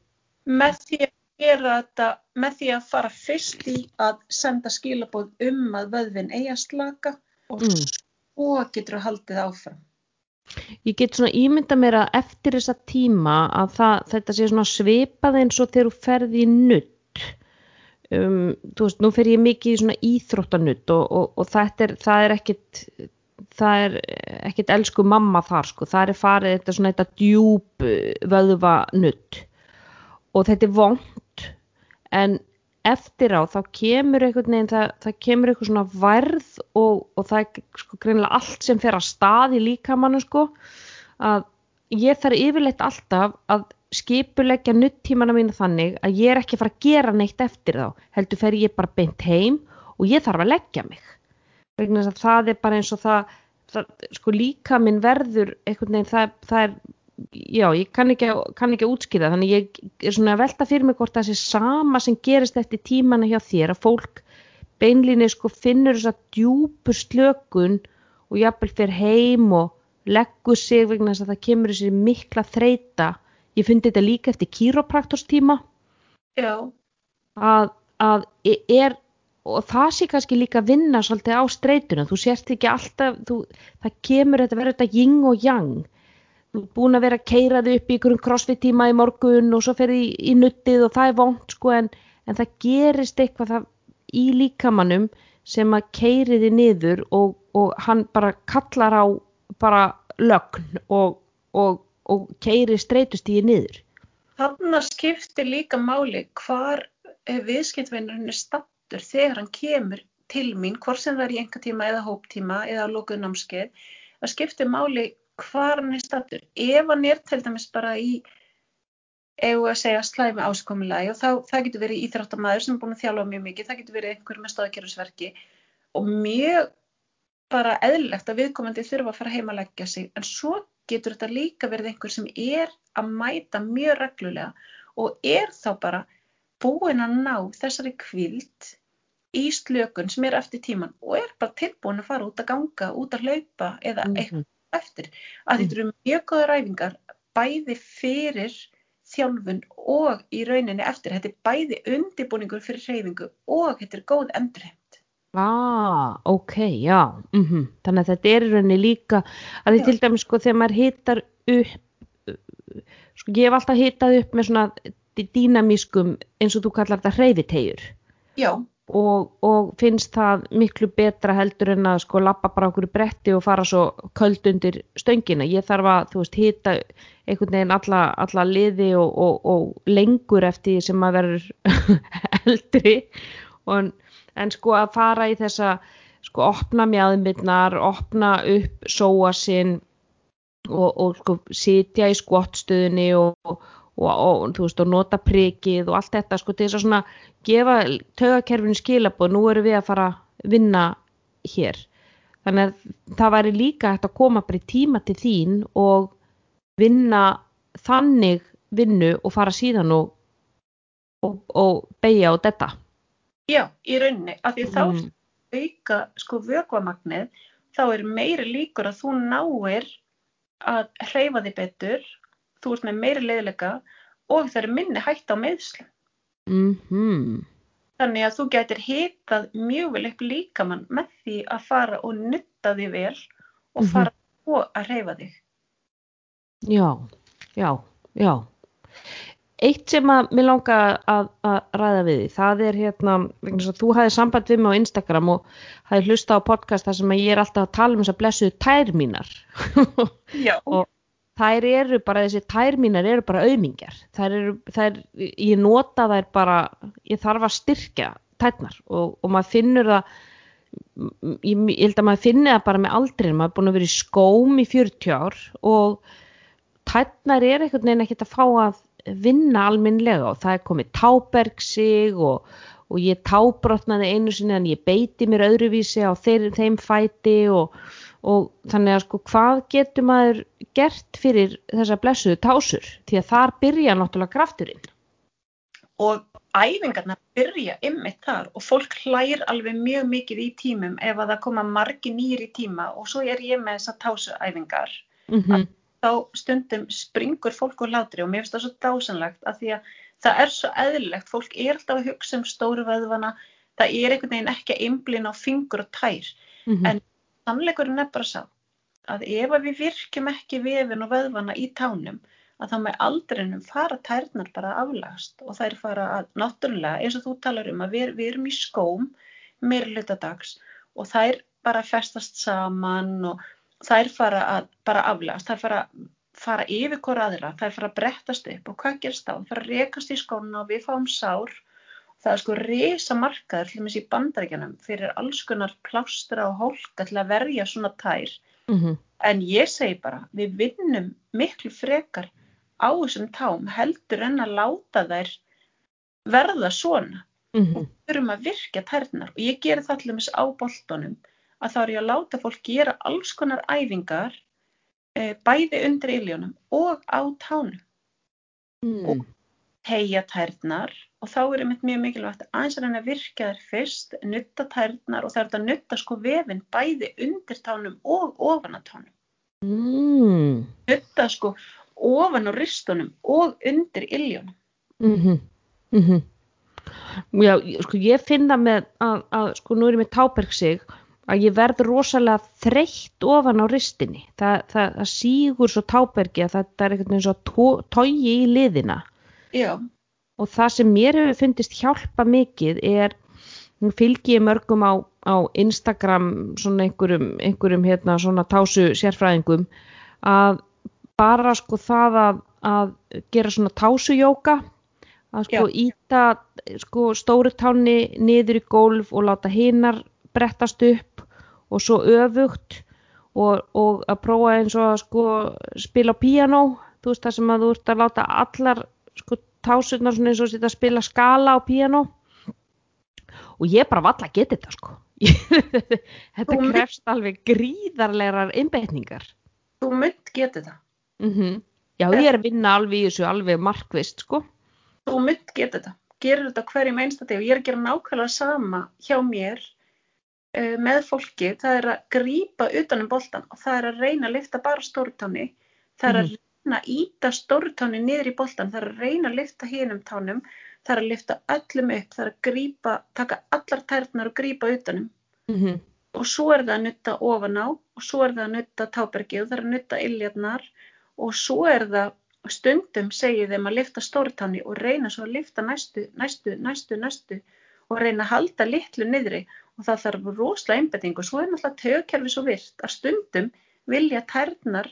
Speaker 2: með því að gera þetta, með því að fara fyrst í að senda skilabóð um að vöðvin eigi að slaka og
Speaker 1: Mm.
Speaker 2: svo getur þú haldið áfram.
Speaker 1: Ég get svona ímynda mér að eftir þessa tíma að það, þetta sé svona svipað eins og þegar þú ferð í nutt. Um, þú veist, nú fer ég mikið í svona íþróttanutt og, og, og þetta er, það er ekkit, það er ekkit elsku mamma þar sko, það er farið þetta svona þetta djúb vöðva nutt og þetta er vond en eftir á þá kemur einhvern veginn, það, það kemur eitthvað svona værð og, og það er sko greinilega allt sem fer að stað í líkamannu sko að ég þarf yfirleitt alltaf að skipuleggja nuttímana mína þannig að ég er ekki að fara að gera neitt eftir þá heldur fer ég bara beint heim og ég þarf að leggja mig. Vegna þess að það er bara eins og það, það sko líka minn verður einhvern veginn það, það er já, ég kann ekki, kann ekki að útskýra þannig ég er svona að velta fyrir mig hvort það sé sama sem gerist eftir tímana hjá þér að fólk beinlinni sko finnur þess að djúpu slökun og jafnvel fyrir heim og leggur sig vegna þess að það kemur þessi mikla þreita ég fyndi þetta líka eftir kýrópraktorstíma
Speaker 2: Já,
Speaker 1: að, að e- er og það sé kannski líka að vinna svolítið á streituna, þú sérst ekki alltaf þú, það kemur þetta verður þetta yin og yang þú er búin að vera að keira þig upp í einhverjum crossfit tíma í morgun og svo fer í, í nuttið og það er vond sko en, en það gerist eitthvað það, í líkamannum sem að keiri þig niður og, og hann bara kallar á bara lögn og, og, og keiri streitust í niður.
Speaker 2: Þarna skiptir líka máli hvar viðskiptvinnurinn er stattur þegar hann kemur til mín, hvort sem það er í enga tíma eða hóptíma eða lókuð námskeið, það skiptir máli hvar hann er stattur. Ef hann er til dæmis bara í egu að segja slæmi áskomulagi og þá, það getur verið íþróttamæður sem er búin að þjálfa mjög mikið, það getur verið einhver með stóðkerfisverki og mjög bara eðlilegt að viðkomandi þurfa að fara heim að leggja sig. En svo getur þetta líka verið einhver sem er að mæta mjög reglulega og er þá bara búin að ná þessari kvild í slökun sem er eftir tíman og er bara tilbúin að fara út að ganga, út að hlaupa eða eitthvað eftir. Að þetta eru mjög góða ræfingar bæði fyrir þjálfun og í rauninni eftir. Þetta er bæði undibúningur fyrir hreyfingu og þetta er góð endurheimt.
Speaker 1: Ah, ok, já. Mm -hmm. Þannig að þetta er í rauninni líka, að því til dæmis sko þegar maður hitar upp, sko ég hef alltaf hitað upp með svona dý- dýnamískum eins og þú kallar þetta hreyfitegjur
Speaker 2: Já,
Speaker 1: og, og finnst það miklu betra heldur en að sko lappa bara okkur bretti og fara svo köld undir stöngina. Ég þarf að, þú veist, hita einhvern veginn alla, alla liði og, og, og lengur eftir sem maður verður <laughs> eldri en sko að fara í þessa sko opna mjáðmyrnar, opna upp sóa sinn og, sko sitja í skottstöðunni og, og, og þú veist og nota prikið og allt þetta sko til þess að svona gefa taugakerfinu skilabóð, nú erum við að fara að vinna hér þannig að það væri líka hægt að koma bara í tíma til þín og vinna þannig vinnu og fara síðan og, og, og beigja á þetta
Speaker 2: já, í rauninni. Af því þá
Speaker 1: Mm.
Speaker 2: auka sko vökvamagnið, þá er meiri líkur að þú náir að hreyfa þig betur, þú ert með meiri leiðilega og það er minni hætt á meðslu.
Speaker 1: mhm,
Speaker 2: Þannig að þú gætir hitað mjög vel upp líkamann með því að fara og nutta þig vel og
Speaker 1: Mhm.
Speaker 2: fara og að reyfa þig.
Speaker 1: já, já, já. Eitt sem að mér langa að, að ræða við því, það er hérna, þú hafði samband við mig á Instagram og hafði hlusta á podcast þar sem ég er alltaf að tala um þess að blessuðu tær mínar. <laughs>
Speaker 2: Já.
Speaker 1: Og- þær eru bara, þessi tær mínar eru bara auðmingjar. Þær eru, þær, ég nota þær bara, ég þarf að styrkja tærnar og, og maður finnur það, ég, ég held að maður finni það bara með aldrin, maður er búin að vera í skóm í 40 ár og tærnar er einhvern veginn ekkert að fá að vinna alminlega og það er komið tábergsig og, og ég tábrotnaði einu sinni en ég beiti mér öðruvísi á þeir, þeim fæti og, og þannig að sko hvað getur maður gert fyrir þessa blessuðu tásur því að þar byrja náttúrulega krafturinn
Speaker 2: Og æfingarnar byrja ymmið þar og fólk hlægir alveg mjög mikið í tímum ef að það koma margi nýr í tíma og svo er ég með þessar tásuæfingar.
Speaker 1: mm -hmm.
Speaker 2: Þá stundum springur fólk úr hlátri og mér finnst það svo dásanlegt að því að það er svo eðlilegt. Fólk er alltaf að hugsa um stóru vöðvana. Það er einhvern veginn ekki að einblina á fingur og tær.
Speaker 1: Mhm.
Speaker 2: En- Sannleikurinn er bara sá að ef við virkjum ekki vefin og vöðvana í tánum að þá með aldrinum fara tærnar bara að aflagast og þær fara að náttúrulega eins og þú talar um að við, við erum í skóm meir hluta dags og þær bara festast saman og þær fara að bara aflagast, þær fara fara yfir hvora aðra, þær fara að brettast upp og hvað gerst þá? Þær fara að rekast í skóna og við fáum sár það er sko risa markaður til dæmis í bandaríkjanum fyrir alls konar plástra og hólka til að verja svona tær
Speaker 1: Mhm.
Speaker 2: en ég segi bara, við vinnum miklu frekar á þessum tám heldur en að láta þær verða svona
Speaker 1: Mhm.
Speaker 2: við þurfum að virkja tærnar og ég geri það til dæmis á boltonum að þá er ég að láta fólk gera alls konar æfingar eh, bæði undir iljónum og á tánum
Speaker 1: Mm.
Speaker 2: Tegja tærnar og þá er einmitt mjög mikilvægt aðeins að reyna að virkja þær fyrst, nutta tærnar og það er þetta að nutta sko vefin bæði undir tánum og ofan á tánum.
Speaker 1: Mm.
Speaker 2: Nutta sko ofan á ristunum og undir iljónum.
Speaker 1: Mhm. Mhm. Já, ég- sko ég finna með að, að sko nú er ég með tábergsig að ég verð rosalega þreytt ofan á ristinni. Það, það, það sígur svo tábergi að það, það er einhvern veginn svo tó- togi í liðina.
Speaker 2: Já,
Speaker 1: og það sem mér hefur fundist hjálpa mikið er fylgi ég mörgum á, á Instagram svona einhverjum, einhverjum hérna svona tásu sérfræðingum að bara sko það að, að gera svona tásujóka að sko íta sko stóru tánni niður í gólf og láta hinnar brettast upp og svo öfugt og, og að prófa eins og að sko spila á píanó þú veist það sem að þú ert að láta allar sko tásurnar svona eins og þetta að spila skala á píanó og ég bara valla að geta þetta sko <laughs> þetta
Speaker 2: Þú mynd-
Speaker 1: krefst alveg gríðarlegar einbeitningar
Speaker 2: þú munt geta það.
Speaker 1: mm já ég er að vinna alveg í þessu alveg markvist sko
Speaker 2: Þú munt geta þetta. Gerir þetta hverjum einstati og ég er að gera nákvæmlega sama hjá mér uh, með fólki. Það er að grípa utan um boltan og það er að reyna að lifta bara stórtáni. Það er að reyna að íta stórtáni niður í boltan. Það er að reyna að lifta hinum tánum. Það er að lifta öllum upp. Það er að grípa, taka allar tærnar og grípa utanum.
Speaker 1: mm -hmm.
Speaker 2: og svo er það að nutta ofan á og svo er það að nutta tábergið það er að nutta illjarnar og svo er það stundum segið þeim að lifta stórtanni og reyna svo að lifta næstu, næstu, næstu, næstu og reyna að halda litlu niðri og það þarf rosalega einbetting og svo er náttúrulega tögkerfi svo virt að stundum vilja tærnar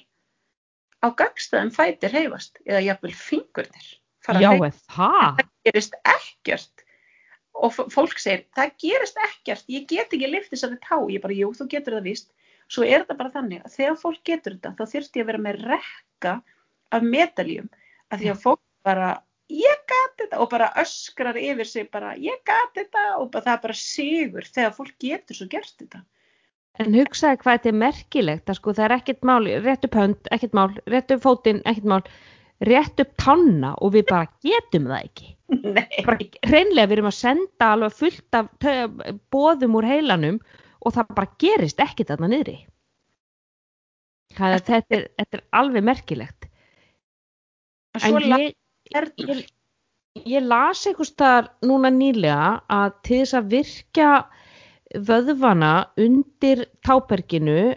Speaker 2: á gagstæðum fætir heifast eða jafnvel fingurnir fara að
Speaker 1: já
Speaker 2: hreyfa.
Speaker 1: er það?
Speaker 2: Gerist ekkert. Og fólk segir, það gerist ekkert ég get ekki lift þessari tá, ég bara, jú, þú getur það víst. Svo er þetta bara þannig að þegar fólk getur þetta þá þyrfti ég að vera með rekka af medaljum, að því að fólk bara, ég gat þetta. Og bara öskrar yfir sig bara, ég gat þetta. Og bara, það er bara sigur þegar fólk getur svo gert þetta
Speaker 1: En hugsaði hvað þetta er merkilegt sko það er ekkert mál, rétt upp hönd, ekkert mál, rétt upp fótinn, ekkert mál, rétt upp tanna og við bara getum það ekki. <laughs>
Speaker 2: Nei,
Speaker 1: Bara hreinlega við erum að senda alveg fullt af boðum úr heilanum og það bara gerist ekkert þarna niðri. Það þetta, er, þetta er alveg merkilegt.
Speaker 2: en
Speaker 1: ég, ég, Ég las einhvers staðar núna nýlega að til þess að virkja vöðvana undir táberginu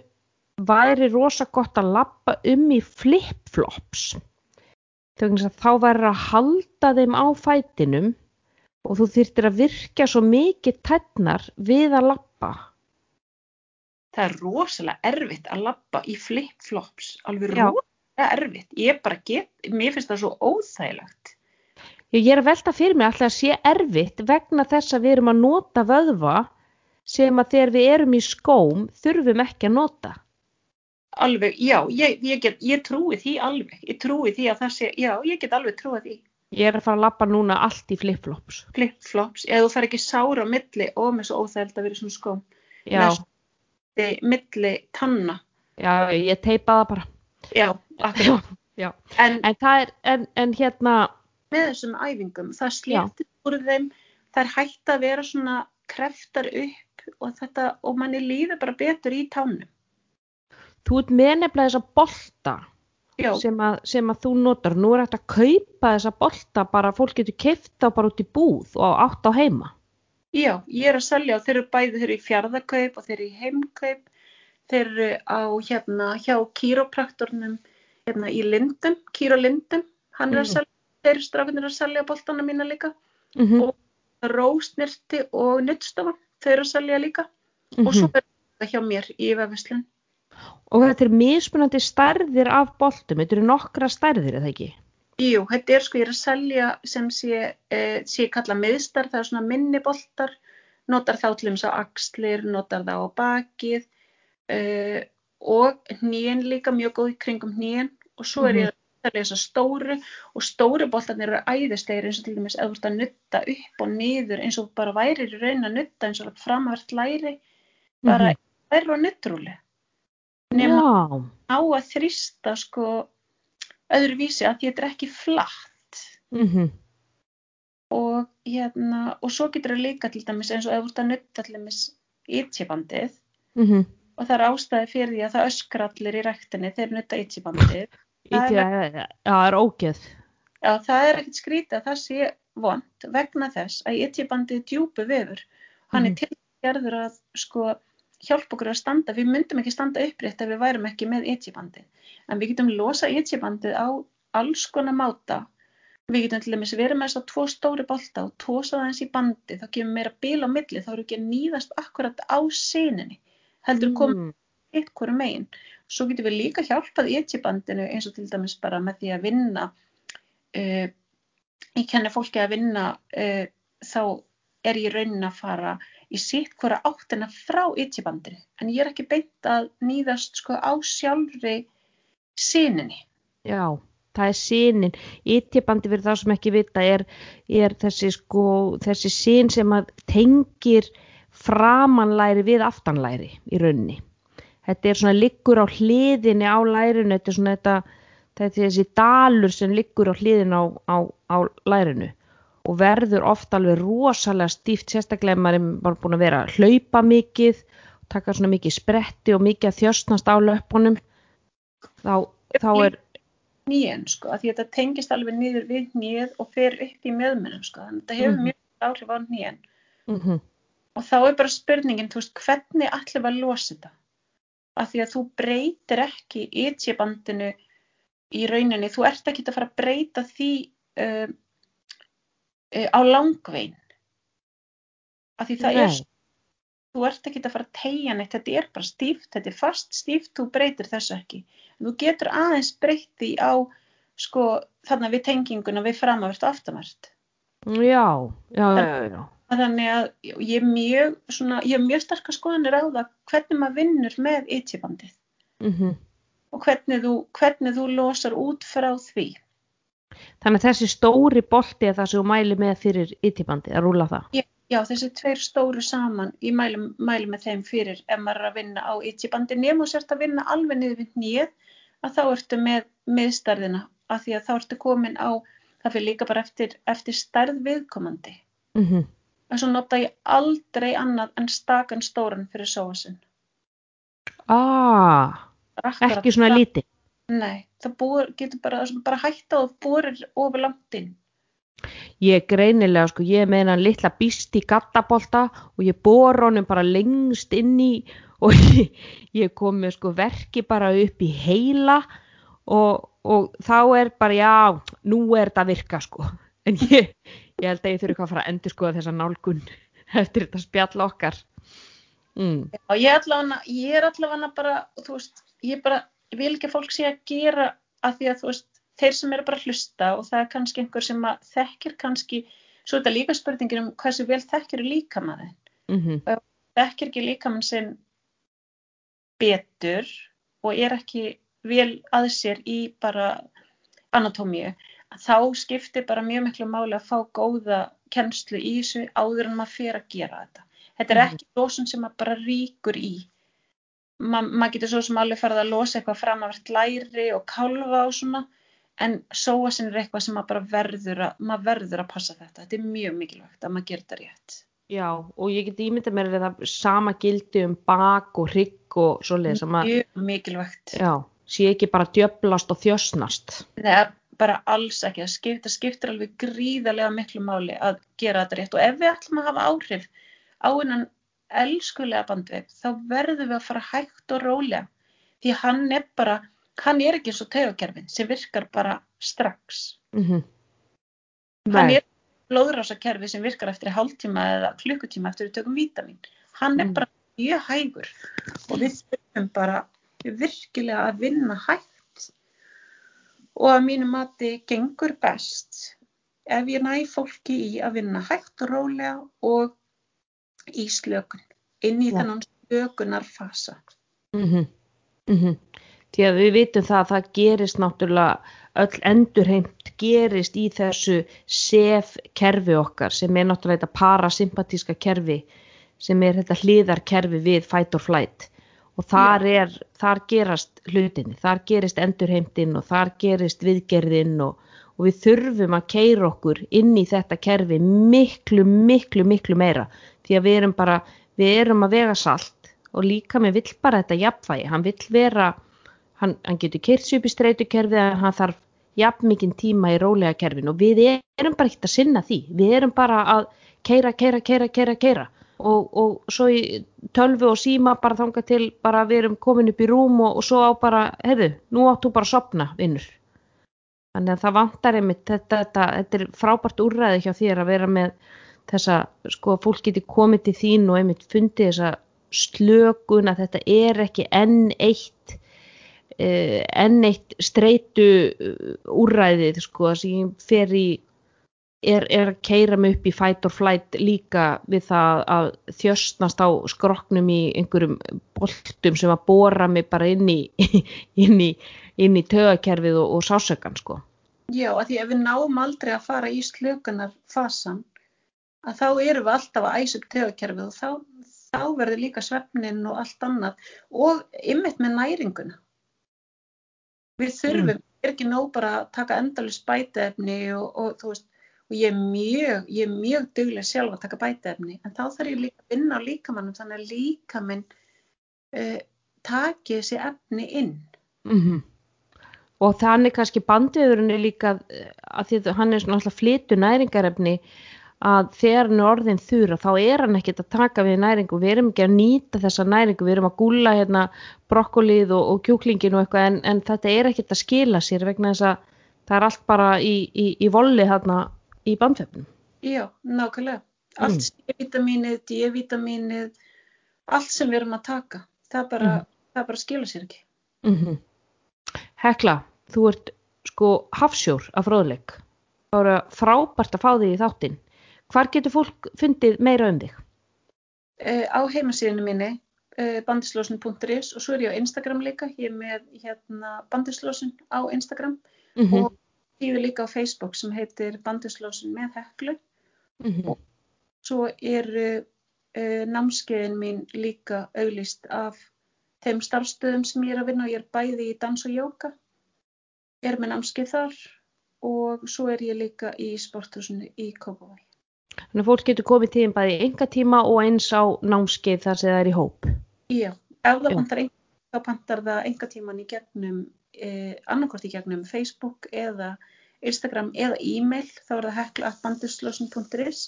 Speaker 1: væri rosa gott að lappa um í flip-flops. Þegar þá væri að halda þeim á fætinum og þú þyrtir að virkja svo mikið tætnar við að lappa.
Speaker 2: Það er rosalega erfitt að labba í flip-flops, alveg
Speaker 1: Já.
Speaker 2: rosalega erfitt. Ég bara get, mér finnst það svo óþægilegt.
Speaker 1: Ég er að velta fyrir mig alltaf að sé erfitt vegna þess að við erum að nota vöðva sem að þegar við erum í skóm þurfum ekki að nota.
Speaker 2: Alveg, já, ég, ég, get, ég trúi því alveg. Ég trúi því að það sé, já, ég get alveg trúið því.
Speaker 1: Ég er að fara að lappa núna allt í flip-flops.
Speaker 2: Flip-flops, eða þú fær ekki sára á milli og með svo óþægild að vera svona skóm.
Speaker 1: Já,
Speaker 2: Þið milli tanna.
Speaker 1: já, ég teipa það bara.
Speaker 2: Já, akkurat.
Speaker 1: Já, já.
Speaker 2: En
Speaker 1: En það er, en, en hérna,
Speaker 2: með þessum æfingum, það sléttir úr þeim, það er hægt að vera svona kreftar upp og þetta, og manni líður bara betur í tánum.
Speaker 1: þú ert með nefnilega þessa bolta sem að, sem að þú notar. Nú er hægt að kaupa þessa bolta bara, fólk getur kefta bara út í búð og átt á heima.
Speaker 2: já, ég er að selja og þeir eru bæði, þeir eru í fjárðakaup og þeir eru í heimkaup, þeir eru á hérna hjá kýrópraktornum hérna í Lindum, Kýró Lindum, hann er að
Speaker 1: Mhm.
Speaker 2: selja, þeir strákunir eru að selja boltana mína líka,
Speaker 1: Mm
Speaker 2: Og- Rósnirti og Nuttstofan, þeir eru að selja líka og
Speaker 1: Mhm.
Speaker 2: svo er það hjá mér í vefverslun.
Speaker 1: Og þetta er mismunandi stærðir af boltum, þetta eru nokkra stærðir, eða ekki?
Speaker 2: Jú, þetta er sko, ég er að selja sem sé, e, sé kalla miðstar, það er svona minni boltar, notar þá til þess að axlir, notar þá á bakið e, og hnén líka mjög góð í kringum hnén og svo er ég að að stóru og stóru boltarnir eru æðislegir eins og til dæmis eða þú ert að nutta upp og niður eins og bara værir í raun að nutta eins og framvert læri, bara
Speaker 1: Mhm.
Speaker 2: þær og nuttrúli. Nema á að þrýsta sko öðruvísi að þetta er ekki flatt.
Speaker 1: mm
Speaker 2: og hérna og svo getur það líka til dæmis eins og ef þú ert að nutta til dæmis ítjibandið
Speaker 1: mm
Speaker 2: og það er ástæði fyrir því að það öskra allir í rektinni þegar nutta ítjibandið Það er-
Speaker 1: er ógeð.
Speaker 2: já það er ekkert skrítið að það sé vond vegna þess að ítjibandið er djúpu vefur hann
Speaker 1: Mhm.
Speaker 2: er til gerður að sko hjálpa okkur að standa við myndum ekki standa upprétt ef við værum ekki með ítjibandið en við getum losa ítjibandið á alls konar máta Við getum til dæmis verið með þess að tvo stóri bolta og tósa það eins í bandi, þá kemur meira bíl á milli, þá eru ekki að nýðast akkurat á sininni, heldur komið
Speaker 1: Mm.
Speaker 2: Eitt hverju megin. Svo getum við líka hjálpað etjibandinu eins og til dæmis bara með því að vinna, uh, ég kenni fólki að vinna, uh, þá er ég raunin að fara í sitt hverja áttina frá etjibandinu, en ég er ekki beint að nýðast sko á sjálfri sininni.
Speaker 1: Já, það er sínin. Ítjabandi fyrir þá sem ekki vita er, er þessi, sko, þessi sín sem að tengir framanlæri við aftanlæri í rauninni. Þetta er svona liggur á hliðinni á lærinu, þetta er svona þetta, þetta er þessi dalur sem liggur á hliðinu á, á, á lærinu og verður ofta alveg rosalega stíft, sérstaklega ef maður er bara búin að vera að hlaupa mikið, taka svona mikið spretti og mikið að þjöstnast á löpunum, þá, þá er,
Speaker 2: hnén sko, að því að þetta tengist alveg niður við hnið og fer upp í meðmennum sko, þannig að þetta hefur
Speaker 1: Mhm.
Speaker 2: mjög áhrif á hnén
Speaker 1: mm
Speaker 2: og þá er bara spurningin, þú veist, hvernig ætlum við að losa Að því að þú breytir ekki ítjibandinu í rauninni, þú ert ekki að fara að breyta því uh, uh, á langvein að því það er
Speaker 1: Nei.
Speaker 2: þú ert ekki að fara að tegja neitt, þetta er bara stíft, þetta er fast stíft, þú breytir þessu ekki. Þú getur aðeins breytt því á, sko, þarna við tenginguna við framavert og aftamert.
Speaker 1: Já, já, já, já, já.
Speaker 2: Þannig að ég er mjög, svona, ég er mjög starka skoðanir á það hvernig maður vinnur með ytjibandið
Speaker 1: Mm
Speaker 2: og hvernig þú, hvernig þú losar út frá því.
Speaker 1: Þannig að þessi stóri bolti er það sem þú mæli með fyrir ytibandi, að rúla það.
Speaker 2: Já, þessi tveir stóru saman, ég mæli, mæli með þeim fyrir ef maður er að vinna á ytjibandi nema og sérst að vinna alveg niður við nýð að þá ertu með miðstærðina af því að þá ertu komin á, það fyrir líka bara eftir, eftir stærð viðkomandi.
Speaker 1: Mm
Speaker 2: En svo nota ég aldrei annað en stakan stóran fyrir sóasinn.
Speaker 1: Ah, ekki svona lítið.
Speaker 2: Nei, það búir, getur bara, það bara hætta og búrir ofur langt inn.
Speaker 1: ég greinilega sko, ég meina litla býst í gattabolta og ég bor honum bara lengst inn í og <laughs> ég, ég kom með sko verki bara upp í heila og, og þá er bara já, nú er þetta að virka sko en ég, ég held að ég þurfi eitthvað að fara að endur skoða þessa nálgun <laughs> eftir þetta spjall okkar
Speaker 2: mm. Já, ég, allavega, ég er allavega bara, þú veist, ég bara vil ekki að fólk sé að gera að því að þú veist, þeir sem eru bara að hlusta og það er kannski einhver sem að þekkir kannski, svo er þetta líka spurningin um hversu vel þekkir líkamann mm -hmm. þekkir ekki líkamann sinn betur og er ekki vel að sér í bara anatómíu, þá skiptir bara mjög miklu máli að fá góða kennslu í þessu áður en maður fyrir að gera þetta. Þetta er mhm. ekki losun sem maður bara ríkur í. Ma, maður getur svo sem alveg farið að losa eitthvað fram af læri og kálfa og svona en sóasin er eitthvað sem maður bara verður að, maður verður að passa þetta. Þetta er mjög mikilvægt að maður gerir þetta rétt.
Speaker 1: Já og ég get ímyndið mér að það sama gildi um bak og hrygg og svoleiðis
Speaker 2: Mjög mikilvægt.
Speaker 1: Já, sé ekki bara djöblast og þjósnast
Speaker 2: Það er bara alls ekki. Það skiptir, skiptir alveg gríðarlega miklu máli að gera þetta rétt. Og ef við ætlum að hafa áhrif á einan elskulega bandvegg þá verðum við að fara hægt og rólega. Því hann er bara, hann er ekki eins og tegjakerfin sem virkar bara strax. Mm -hmm. hann er blóðrásakerfi sem virkar eftir hálftíma eða klukkutíma eftir við tökum vítamin hann er mm. bara mjög hægur. Og við þurfum bara virkilega að vinna hægt og að mínu mati gengur best ef ég næ fólki í að vinna hægt og rólega og í slökun, inn í ja. þennan slökunarfasa.
Speaker 1: Mm -hmm. mm -hmm. Því að við vitum það að það gerist náttúrulega, öll endurheimt gerist í þessu sef kerfi okkar sem er náttúrulega þetta parasympatíska kerfi sem er þetta hliðarkerfi við fight or flight og þar, er, þar gerast hlutinni, þar gerist endurheimtinn og þar gerist viðgerðinn og, og við þurfum að keira okkur inn í þetta kerfi miklu, miklu, miklu meira. Því að við erum bara, við erum að vega salt og líka með vill bara þetta jafnvægi, hann vill vera, hann, hann getur kyrts upp í streytukerfið en hann þarf jafn mikinn tíma í rólega kerfin og við erum bara ekkert að sinna því, við erum bara að keira, keira, keira, keira, keira og, og svo í tölvu og síma bara þanga til bara við erum komin upp í rúm og, og svo á bara, heyrðu, nú áttu bara að sopna vinnur. Þannig að það vantar einmitt, þetta, þetta, þetta er frábært úrræði hjá þér að vera með þessa, sko, fólk geti komið til þín og einmitt fundið þessa slökun að þetta er ekki enn eitt uh, enn eitt streitu uh, úræðið, sko, sem fer í er, er að keira mig upp í fight or flight líka við það að þjöstnast á skroknum í einhverjum boltum sem að bóra mig bara inn í <laughs> inn í, inn í tögakerfið og, og sásökan, sko.
Speaker 2: Já, að því ef við náum aldrei að fara í slökunar fasan að þá erum við alltaf að æsa upp tegakerfið og þá, þá verður líka svefnin og allt annað og ymmit með næringuna. Við þurfum, mm. ekki nóg bara að taka endalus bætaefni og, og þú veist, og ég er mjög, ég er mjög duglega sjálf að taka bætaefni, en þá þarf ég líka að vinna á líkamannum þannig að líkaminn uh, taki þessi efni inn.
Speaker 1: Mm -hmm. Og þannig kannski bandiðurinn er líka, eh, að því hann er svona alltaf flitu næringarefni, að þegar hann er orðin þurra þá er hann ekkert að taka við næringu við erum ekki að nýta þessa næringu við erum að gúla hérna brokkolið og, og kjúklingin og eitthvað en, en þetta er ekkert að skila sér vegna þess að það er allt bara í, í, í volli hérna í bandfjöfnum
Speaker 2: Já, nákvæmlega allt mm. C-vitamínið, D-vitamínið allt sem við erum að taka það bara, mm. það bara skila sér ekki mm -hmm.
Speaker 1: Hekla, þú ert sko hafsjór af fróðleik þá eru frábært að fá þig í þáttinn Hvar getur fólk fundið meira um þig?
Speaker 2: Uh, á heimasíðinu minni, uh, eh, bandislósun.is og svo er ég á Instagram líka, ég er með hérna, bandislósun á Instagram mm -hmm. og er líka á Facebook sem heitir bandislósun með heklu mm -hmm. og svo eru uh, námskeiðin mín líka auglist af þeim starfstöðum sem ég er að vinna og ég er bæði í dans og jóka, er með námskeið þar og svo er ég líka í sporthúsinu í Kópavæg.
Speaker 1: Þannig að fólk getur komið tíðin bæði í enga tíma og eins á námskeið þar sem það er í hóp.
Speaker 2: Já, ef það pantar enga, þá pantar það enga tíman í gegnum, eh, annarkort í gegnum Facebook eða Instagram eða e-mail, þá er það hekla.banduslosun.is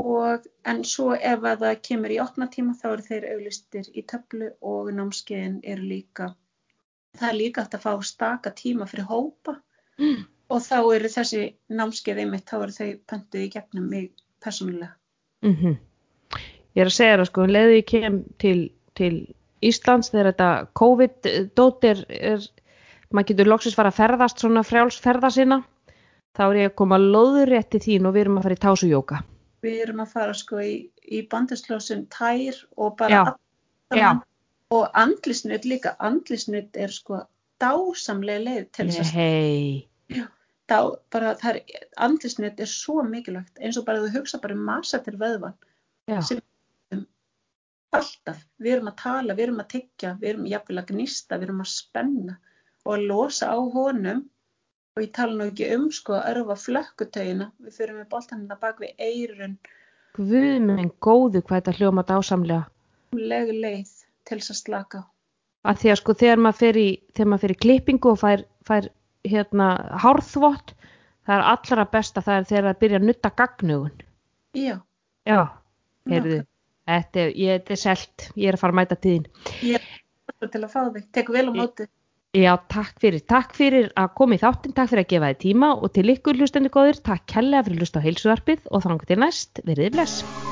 Speaker 2: og en svo ef að það kemur í opnatíma þá eru þeir auðlistir í töflu og námskeiðin eru líka það er líka hægt að fá staka tíma fyrir hópa
Speaker 1: Mm.
Speaker 2: og þá eru þessi námskeið einmitt, þá eru þau pöntuð í gegnum mig persónulega.
Speaker 1: Mm Ég er að segja það sko, um leiði ég kem til, til Íslands þegar þetta COVID-dót er, maður getur loksins fara að ferðast svona frjálsferða sinna, þá er ég að koma loðurétti þín og við erum að fara í tásujóka.
Speaker 2: Við erum að fara sko í, í bandislósun tær og bara
Speaker 1: Já, já.
Speaker 2: og andlisnutt líka, andlisnutt er sko dásamlega leið til þess að dá, bara það er, andlisnutt er svo mikilvægt eins og bara þú hugsa bara um masa til vöðvan
Speaker 1: já,
Speaker 2: Sem- alltaf, við erum að tala, við erum að tyggja, við erum jafnvel að gnista, við erum að spenna og að losa á honum. Og ég tala nú ekki um sko að örfa flökkutögina, við fyrir með boltanina bak við eirun,
Speaker 1: guð minn góðu hvað þetta hljóma dásamlega.
Speaker 2: legu leið til þess að slaka
Speaker 1: að því að sko þegar maður fer í, þegar maður fer í klippingu og fær, fær hérna hárþvott það er allra besta það er þegar það byrja að nutta gagnugun
Speaker 2: Já,
Speaker 1: já, heyrðu. Þetta er, ég, þetta er selt, ég er að fara að mæta tíðin.
Speaker 2: Ég er til að fá þig, tek vel á móti.
Speaker 1: já, takk fyrir, takk fyrir að koma í þáttinn, takk fyrir að gefa þið tíma og til ykkur hlustendur góðir, takk kærlega fyrir að hlusta á heilsuvarpið og þannig til næst, verið þið bless